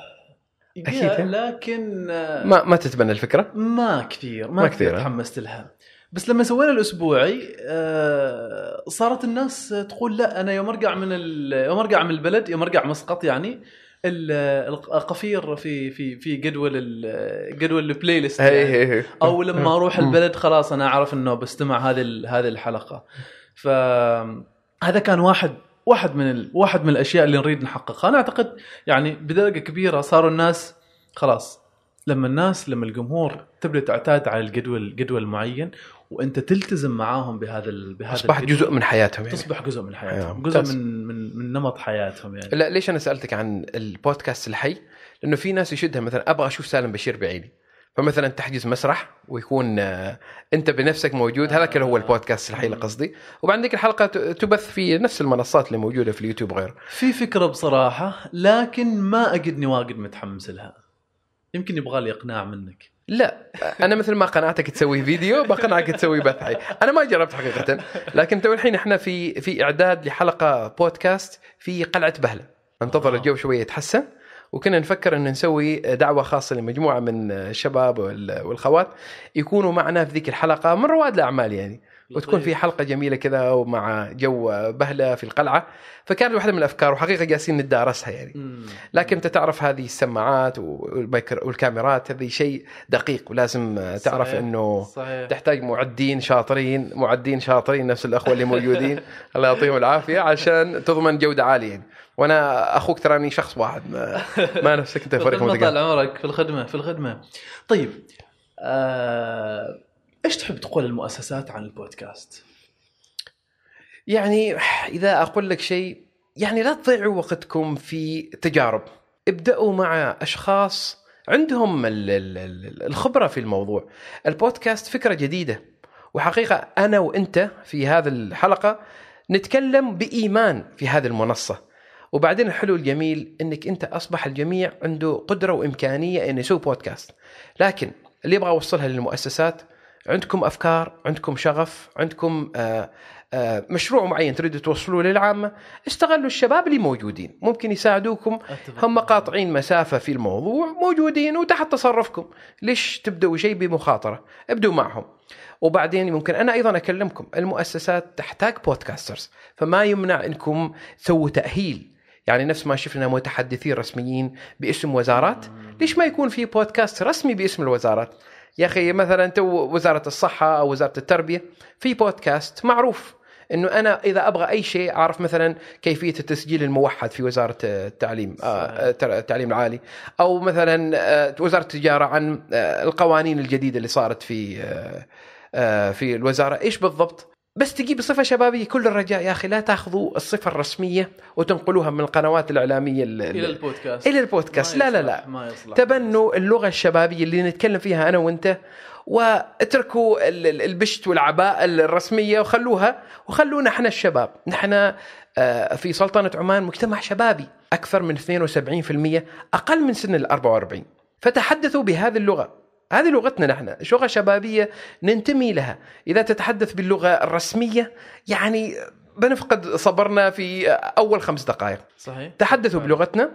ها؟ لكن آه... ما ما تتبنى الفكرة؟ ما كثير ما, ما كثير؟ تحمست لها. بس لما سوينا الأسبوعي آه صارت الناس تقول لا أنا يوم أرجع من ال... يوم أرجع من البلد يوم أرجع مسقط يعني القفير في في في جدول جدول البلاي ليست يعني. أو لما أروح. البلد خلاص أنا أعرف إنه بستمع هذه هذه الحلقة. ف هذا كان واحد واحد من ال... واحد من الأشياء اللي نريد نحققها. أنا أعتقد يعني بدرجة كبيرة صاروا الناس خلاص. لما الناس لما الجمهور تبدأ تعتاد على الجدول جدول معين وأنت تلتزم معاهم بهذا ال... بهذا اصبح الجدول، جزء من حياتهم يعني. تصبح جزء من حياتهم. أيوة، جزء. من من من نمط حياتهم يعني. لا ليش أنا سألتك عن البودكاست الحي؟ لأنه في ناس يشدها مثلا أبغى أشوف سالم بشير بعيني. فمثلا تحجز مسرح ويكون آه، أنت بنفسك موجود. هذاك اللي هو البودكاست الحي اللي قصدي وبعد ذيك الحلقة تبث في نفس المنصات اللي موجودة في اليوتيوب وغيره. في فكرة بصراحة لكن ما اجدني واجد متحمس لها. يمكن يبغى لي إقناع منك. لا أنا مثل ما قنعتك تسوي فيديو بقنعك تسوي بث حي أنا ما جربت حقيقة لكن تو الحين إحنا في في إعداد لحلقة بودكاست في قلعة بهلة. ننتظر آه. الجو شوية يتحسن وكنا نفكر إن نسوي دعوة خاصة لمجموعة من الشباب وال- والخوات يكونوا معنا في ذيك الحلقة من رواد الأعمال يعني. وتكون في حلقة جميلة كذا ومع جو بهلة في القلعة فكانت واحدة من الأفكار وحقيقة جالسين نتدارسها يعني. لكن أنت تعرف هذه السماعات والكاميرات هذه شيء دقيق ولازم تعرف صحيح. إنه صحيح تحتاج معدين شاطرين معدين شاطرين نفس الأخوة اللي موجودين الله يعطيهم العافية عشان تضمن جودة عالية يعني. وأنا أخوك تراني شخص واحد ما, ما نفسك أنت فريق طال عمرك في الخدمة في الخدمة طيب آه... إيش تحب تقول المؤسسات عن البودكاست؟ يعني إذا أقول لك شيء يعني لا تضيعوا وقتكم في تجارب. ابدأوا مع أشخاص عندهم ال- ال- ال- الخبرة في الموضوع. البودكاست فكرة جديدة. وحقيقة أنا وأنت في هذه الحلقة نتكلم بإيمان في هذه المنصة. وبعدين الحلو الجميل إنك أنت أصبح الجميع عنده قدرة وإمكانية إنه يسوي بودكاست. لكن اللي أبغى اوصلها للمؤسسات عندكم أفكار عندكم شغف عندكم آه آه مشروع معين تريدوا توصلوه للعامه استغلوا الشباب اللي موجودين. ممكن يساعدوكم. هم قاطعين مسافة في الموضوع موجودين وتحت تصرفكم. ليش تبدأوا شيء بمخاطرة؟ ابدوا معهم. وبعدين ممكن أنا أيضا أكلمكم المؤسسات تحتاج podcasters فما يمنع إنكم تسووا تأهيل. يعني نفس ما شفنا متحدثين رسميين باسم وزارات. ليش ما يكون في بودكاست رسمي باسم الوزارات؟ يا أخي مثلا تو وزارة الصحة أو وزارة التربية في بودكاست معروف إنه أنا إذا أبغى أي شيء أعرف مثلا كيفية التسجيل الموحد في وزارة التعليم آه، التر- التعليم العالي أو مثلا آه، وزارة التجارة عن آه، القوانين الجديدة اللي صارت في آه، آه، في الوزارة. إيش بالضبط؟ بس تجي بصفه شبابية كل الرجاء يا أخي لا تأخذوا الصفة الرسمية وتنقلوها من القنوات الإعلامية ال- إلى البودكاست. إلى البودكاست. لا لا لا. ما يصلح. تبنوا اللغة الشبابية اللي نتكلم فيها أنا وأنت واتركوا ال- ال- البشت والعباءه الرسمية وخلوها وخلونا إحنا الشباب. نحن آه، في سلطنة عمان مجتمع شبابي أكثر من 72% أقل من سن ال 44 فتحدثوا بهذه اللغة. هذه لغتنا نحن لغة شبابية ننتمي لها. إذا تتحدث باللغة الرسمية يعني بنفقد صبرنا في أول خمس دقائق. صحيح. تحدثوا بلغتنا.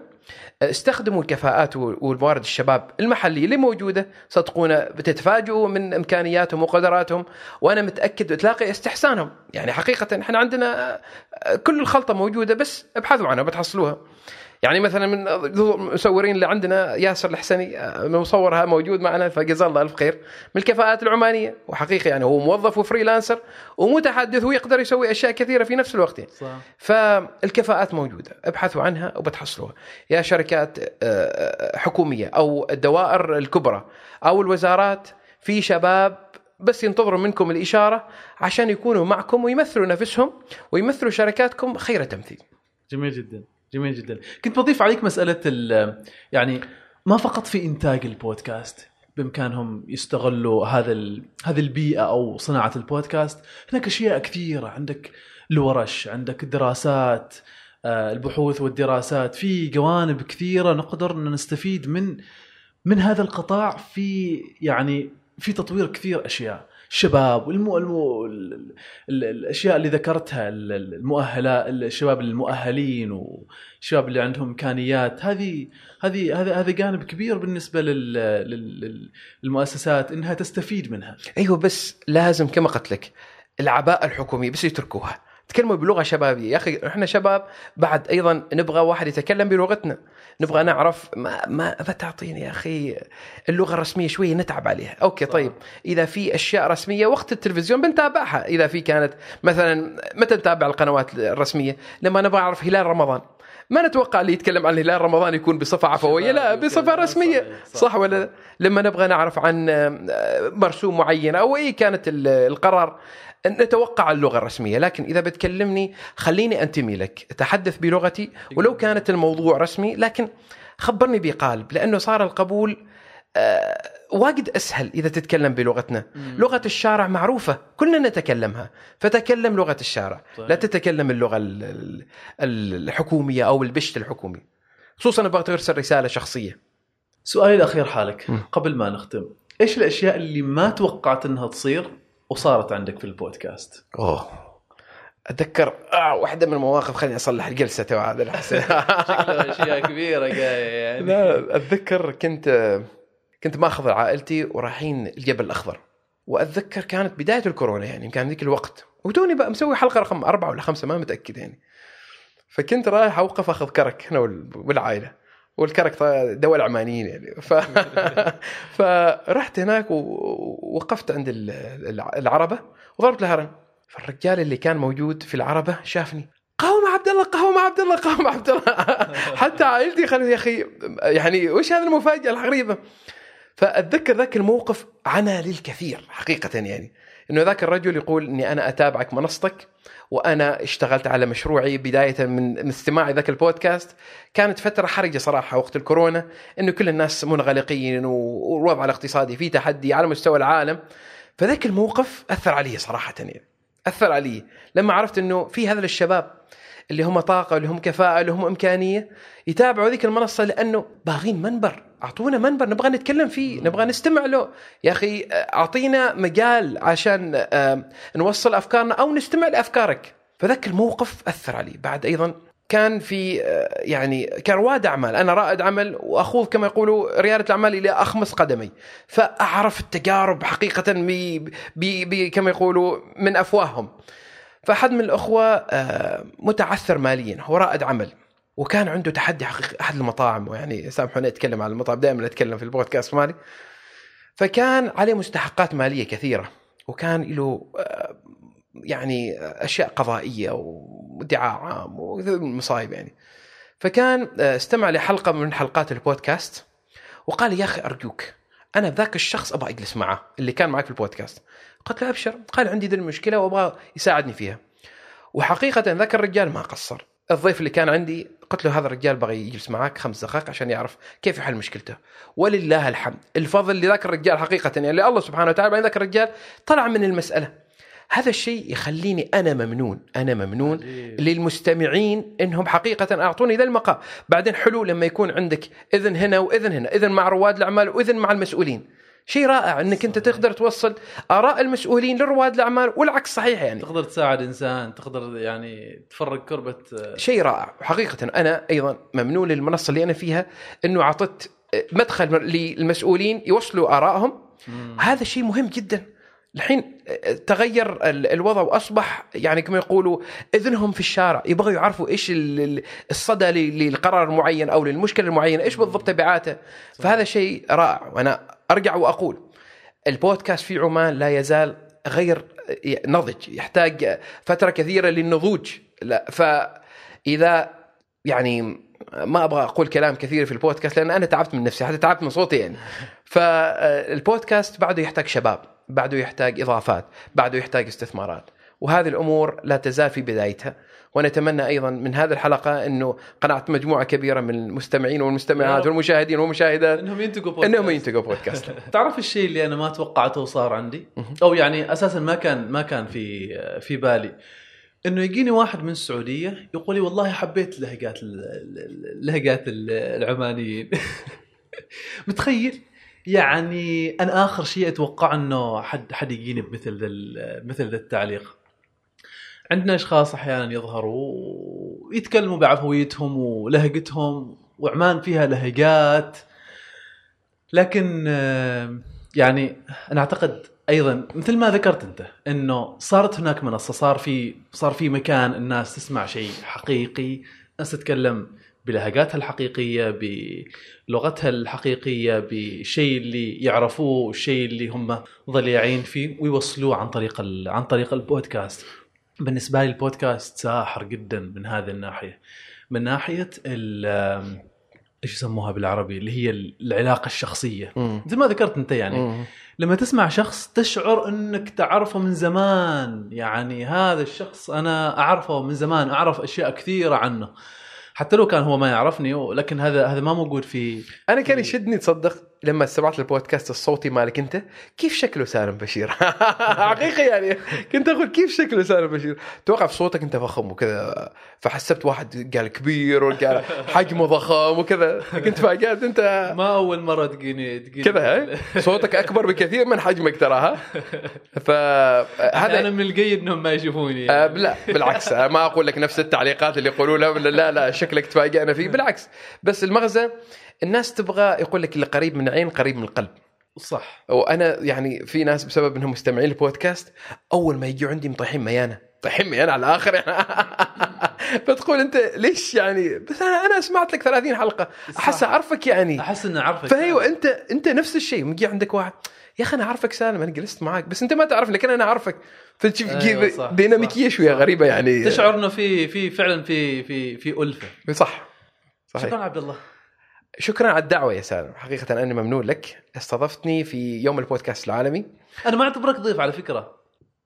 استخدموا الكفاءات والموارد الشباب المحلية اللي موجودة. صدقونا بتتفاجئوا من إمكانياتهم وقدراتهم وأنا متأكد تلاقي استحسانهم. يعني حقيقة إحنا عندنا كل الخلطة موجودة بس ابحثوا عنها بتحصلوها يعني مثلا من المصورين اللي عندنا ياسر الحسني مصورها موجود معنا فجزاه الله ألف خير من الكفاءات العمانية. وحقيقه يعني هو موظف وفريلانسر ومتحدث ويقدر يسوي أشياء كثيرة في نفس الوقت. يعني. صح. فالكفاءات موجودة ابحثوا عنها وبتحصلوها. يا شركات آه، حكومية أو الدوائر الكبرى أو الوزارات في شباب بس ينتظروا منكم الإشارة عشان يكونوا معكم ويمثلوا نفسهم ويمثلوا شركاتكم خير تمثيل. جميل جدا. جميل جدا. كنت بضيف عليك مسألة ال- يعني ما فقط في إنتاج البودكاست بإمكانهم يستغلوا هذا هذه البيئة أو صناعة البودكاست. هناك أشياء كثيرة عندك الورش عندك الدراسات آه، البحوث والدراسات. في جوانب كثيرة نقدر أن نستفيد من من هذا القطاع في يعني في تطوير كثير أشياء. الشباب والمو المو ال- ال- الأشياء اللي ذكرتها ال- ال- المؤهلات الشباب المؤهلين والشباب اللي عندهم إمكانيات هذه هذه هذا هذا جانب كبير بالنسبة لل- لل- لل- للمؤسسات إنها تستفيد منها. أيوه بس لازم كما قلت لك العباءه الحكومية بس يتركوها. تكلموا بلغة شبابية يا أخي إحنا شباب بعد أيضا نبغى واحد يتكلم بلغتنا نبغى نعرف ما ما, ما تعطيني يا أخي اللغة الرسمية شوية نتعب عليها أوكي صح. طيب إذا في أشياء رسمية وقت التلفزيون بنتابعها إذا في كانت مثلا متى نتابع القنوات الرسمية لما نبغى نعرف هلال رمضان ما نتوقع اللي يتكلم عن هلال رمضان يكون بصفة عفوية لا. رسمية صحيح. صح. صح ولا لا؟ لما نبغى نعرف عن مرسوم معين أو أي كانت ال- القرار نتوقع اللغة الرسمية لكن إذا بتكلمني خليني أنتمي لك تحدث بلغتي ولو كانت الموضوع رسمي لكن خبرني بقالب لأنه صار القبول آه، واجد أسهل إذا تتكلم بلغتنا. لغة الشارع معروفة كلنا نتكلمها. فتكلم لغة الشارع. صحيح. لا تتكلم اللغة ال- ال- الحكومية أو البشت الحكومي. خصوصا أبغى ترسل رسالة شخصية. سؤالي الأخير حالك مم. قبل ما نختم. إيش الأشياء اللي ما توقعت إنها تصير؟ وصارت عندك في البودكاست. أوه. أتذكر آه واحدة من المواقف خليني أصلح الجلسة تو هذا شكلها أشياء كبيرة جاية يعني. لا أتذكر كنت كنت ماخذ عائلتي ورايحين الجبل الأخضر. وأتذكر كانت بداية الكورونا يعني كان ذيك الوقت. وتوني بقى مسوي حلقة رقم أربعة ولا خمسة ما متأكد يعني. فكنت رايح أوقف أخذ كرك أنا وال- والعائلة. والكرك طبعاً دول عمانيين يعني. ف... فرحت هناك ووقفت عند ال- الع- العربة وضربت له هرن فالرجال اللي كان موجود في العربة شافني. قهوة مع عبد الله قهوة مع عبد الله قهوة مع عبد الله. حتى عائلتي قالوا يا أخي يعني وش هذه المفاجأة الغريبة؟ فأتذكر ذاك الموقف عنا للكثير حقيقة يعني. إنه ذاك الرجل يقول إني أنا أتابعك منصتك وأنا اشتغلت على مشروعي بداية من استماعي ذاك البودكاست. كانت فترة حرجة صراحة وقت الكورونا إنه كل الناس منغلقين والوضع الاقتصادي فيه تحدي على مستوى العالم. فذاك الموقف أثر علي صراحة يعني أثر علي. لما عرفت إنه في هذا الشباب اللي هم طاقة اللي هم كفاءة اللي هم إمكانية يتابعوا ذيك المنصة لأنه باغين منبر أعطونا منبر نبغى نتكلم فيه نبغى نستمع له. يا أخي أعطينا مجال عشان آه، نوصل أفكارنا أو نستمع لأفكارك. فذاك الموقف أثر علي. بعد أيضا كان في آه، يعني كرواد أعمال. أنا رائد عمل وأخوض كما يقولوا ريادة الأعمال إلى أخمص قدمي. فأعرف التجارب حقيقه بي بي بي كما يقولوا من أفواههم. فأحد من الأخوة آه، متعثر ماليا هو رائد عمل وكان عنده تحدي حقيقي أحد المطاعم ويعني سامحوني اتكلم عن المطاعم دائما أتكلم في البودكاست مالي. فكان عليه مستحقات مالية كثيرة وكان له آه، يعني أشياء قضائية وادعاء عام ومصايب يعني. فكان آه، استمع لحلقة من حلقات البودكاست وقال يا أخي أرجوك أنا ذاك الشخص أبغى أجلس معه اللي كان معك في البودكاست. قلت له أبشر. قال عندي ذي المشكلة وابغى يساعدني فيها. وحقيقة ذاك الرجال ما قصر. الضيف اللي كان عندي قلت له هذا الرجال بغى يجلس معك خمس دقائق عشان يعرف كيف يحل مشكلته. ولله الحمد. الفضل لذاك الرجال حقيقة يعني الله سبحانه وتعالى. بعدين ذاك الرجال طلع من المسألة. هذا الشيء يخليني أنا ممنون. أنا ممنون عجيب. للمستمعين إنهم حقيقة أعطوني ذا المقام. بعدين حلو لما يكون عندك إذن هنا وإذن هنا. إذن مع رواد الأعمال وإذن مع المسؤولين. شيء رائع انك انت تقدر توصل آراء المسؤولين لرواد الأعمال والعكس صحيح يعني. تقدر تساعد إنسان تقدر يعني تفرق كربة. شيء رائع. حقيقه أنا أيضا ممنون للمنصة اللي أنا فيها إنه أعطت مدخل للمسؤولين يوصلوا آرائهم. هذا شيء مهم جدا. الحين تغير ال- الوضع وأصبح يعني كما يقولوا إذنهم في الشارع. يبغوا يعرفوا إيش ال- ال- الصدى للقرار المعين أو للمشكلة المعينة إيش بالضبط تبعاته. فهذا شيء رائع. وأنا أرجع وأقول البودكاست في عمان لا يزال غير نضج يحتاج فترة كثيرة للنضوج. لا فإذا يعني ما أبغى أقول كلام كثير في البودكاست لأن أنا تعبت من نفسي حتى تعبت من صوتي يعني. فالبودكاست بعده يحتاج شباب بعده يحتاج إضافات بعده يحتاج استثمارات وهذه الأمور لا تزال في بدايتها. ونتمنى أيضا من هذه الحلقة إنه قنعت مجموعة كبيرة من المستمعين والمستمعات والمشاهدين والمشاهدات إنهم ينتجوا بودكاست إنهم ينتجوا بودكاست تعرف الشيء اللي أنا ما توقعته وصار عندي؟ أو يعني أساسا ما كان ما كان في في بالي. إنه يجيني واحد من السعودية يقول لي والله حبيت لهجات لهجات ال- العمانيين. متخيل؟ يعني أنا آخر شيء أتوقع إنه حد حد يجيني بمثل ذا مثل ذا التعليق. عندنا أشخاص أحيانا يظهروا ويتكلموا بعفويتهم ولهجتهم وعمان فيها لهجات. لكن آه، يعني أنا أعتقد أيضا مثل ما ذكرت أنت إنه صارت هناك منصة صار في صار في مكان الناس تسمع شيء حقيقي الناس تتكلم بلهجاتها الحقيقية بلغتها الحقيقية بشيء اللي يعرفوه الشيء اللي هم ضليعين فيه ويوصلوه عن طريق عن طريق البودكاست. بالنسبة لي البودكاست ساحر جدا من هذه الناحية. من ناحية ال- إيش يسموها بالعربي؟ اللي هي العلاقة الشخصية. مثل ما ذكرت أنت يعني. مم. لما تسمع شخص تشعر إنك تعرفه من زمان. يعني هذا الشخص أنا أعرفه من زمان أعرف أشياء كثيرة عنه. حتى لو كان هو ما يعرفني لكن هذا هذا ما موجود في أنا كان يشدني تصدق. لما سمعت البودكاست الصوتي مالك انت كيف شكله سالم بشير؟ حقيقي يعني كنت أقول كيف شكله سالم بشير؟ توقع في صوتك انت فخم وكذا فحسبت واحد قال كبير وقال حجمه ضخم وكذا كنت فاجأت انت. ما أول مرة تجيني تجيني كذا؟ صوتك أكبر بكثير من حجمك تراها فهذا أنا من الجيد إنهم ما يشوفوني آه لا بالعكس ما أقول لك نفس التعليقات اللي يقولونها ولا لا لا شكلك تفاجئنا فيه بالعكس. بس المغزى الناس تبغى يقول لك اللي قريب من العين قريب من القلب. صح. وأنا يعني في ناس بسبب إنهم مستمعين البودكاست أول ما يجوا عندي مطيحين ميانه طيحين ميانه على الآخر. يعني فتقول أنت ليش يعني؟ بس أنا أنا سمعت لك 30 حلقة. أحس. أعرفك يعني. أحس إني أعرفك. فايوه انت أنت نفس الشيء. مجي عندك واحد يا أخي أنا أعرفك سالم أنا جلست معاك بس أنت ما تعرفني لكن أنا أعرفك. فتشوف أيوة، ديناميكية شوية. غريبة يعني. تشعر إنه في في فعلا في في في ألفة. صح. صحيح. شكرا عبد الله. شكرا على الدعوة يا سالم. حقيقة أنا ممنون لك. استضفتني في يوم البودكاست العالمي. أنا ما أعتبرك ضيف على فكرة.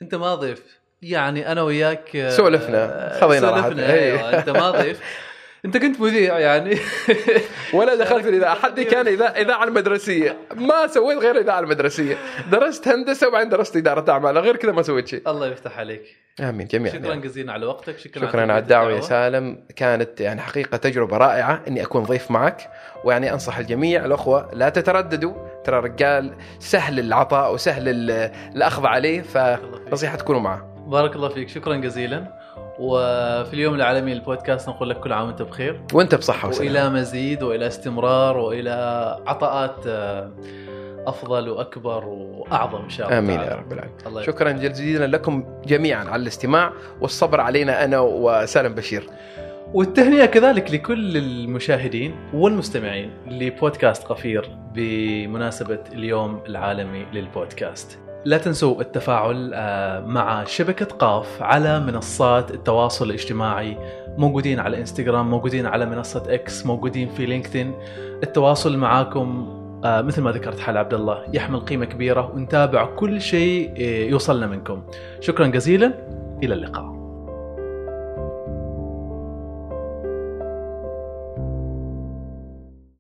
أنت ما ضيف. يعني أنا وياك آه، سولفنا، خذينا راحتنا. سولفنا أيوه. أنت ما ضيف. انت كنت مذيع يعني. ولا دخلت في الاذاعه حدي كان إذاعة اذاعه المدرسية. ما سويت غير الاذاعه المدرسية. درست هندسة وبعدين درست إدارة أعمال. غير كذا ما سويت شيء. الله يفتح عليك. آمين جميعا. شكرا جزيلا على وقتك. شكرا شكرا على الدعوة يا سالم. كانت يعني حقيقة تجربة رائعة إني أكون ضيف معك. ويعني أنصح الجميع الأخوة لا تترددوا. ترى رجال سهل العطاء وسهل ال- الأخذ عليه. فنصيحه تكونوا معه. بارك الله فيك. شكرا جزيلا. وفي اليوم العالمي للبودكاست نقول لك كل عام وانت بخير. وانت بصحة وسلامة. وإلى مزيد وإلى استمرار وإلى عطاءات آه، أفضل وأكبر وأعظم إن شاء الله آمين تعالى. يا رب العالمين. شكرا جزيلا لكم جميعا على الاستماع والصبر علينا أنا وسالم بشير. والتهنئة كذلك لكل المشاهدين والمستمعين لبودكاست قفير بمناسبة اليوم العالمي للبودكاست. لا تنسوا التفاعل آه، مع شبكة قاف على منصات التواصل الاجتماعي. موجودين على إنستغرام موجودين على منصة إكس موجودين في لينكدين. التواصل معاكم آه، مثل ما ذكرت حال عبد الله يحمل قيمة كبيرة ونتابع كل شيء آه، يوصلنا منكم. شكرا جزيلا. إلى اللقاء.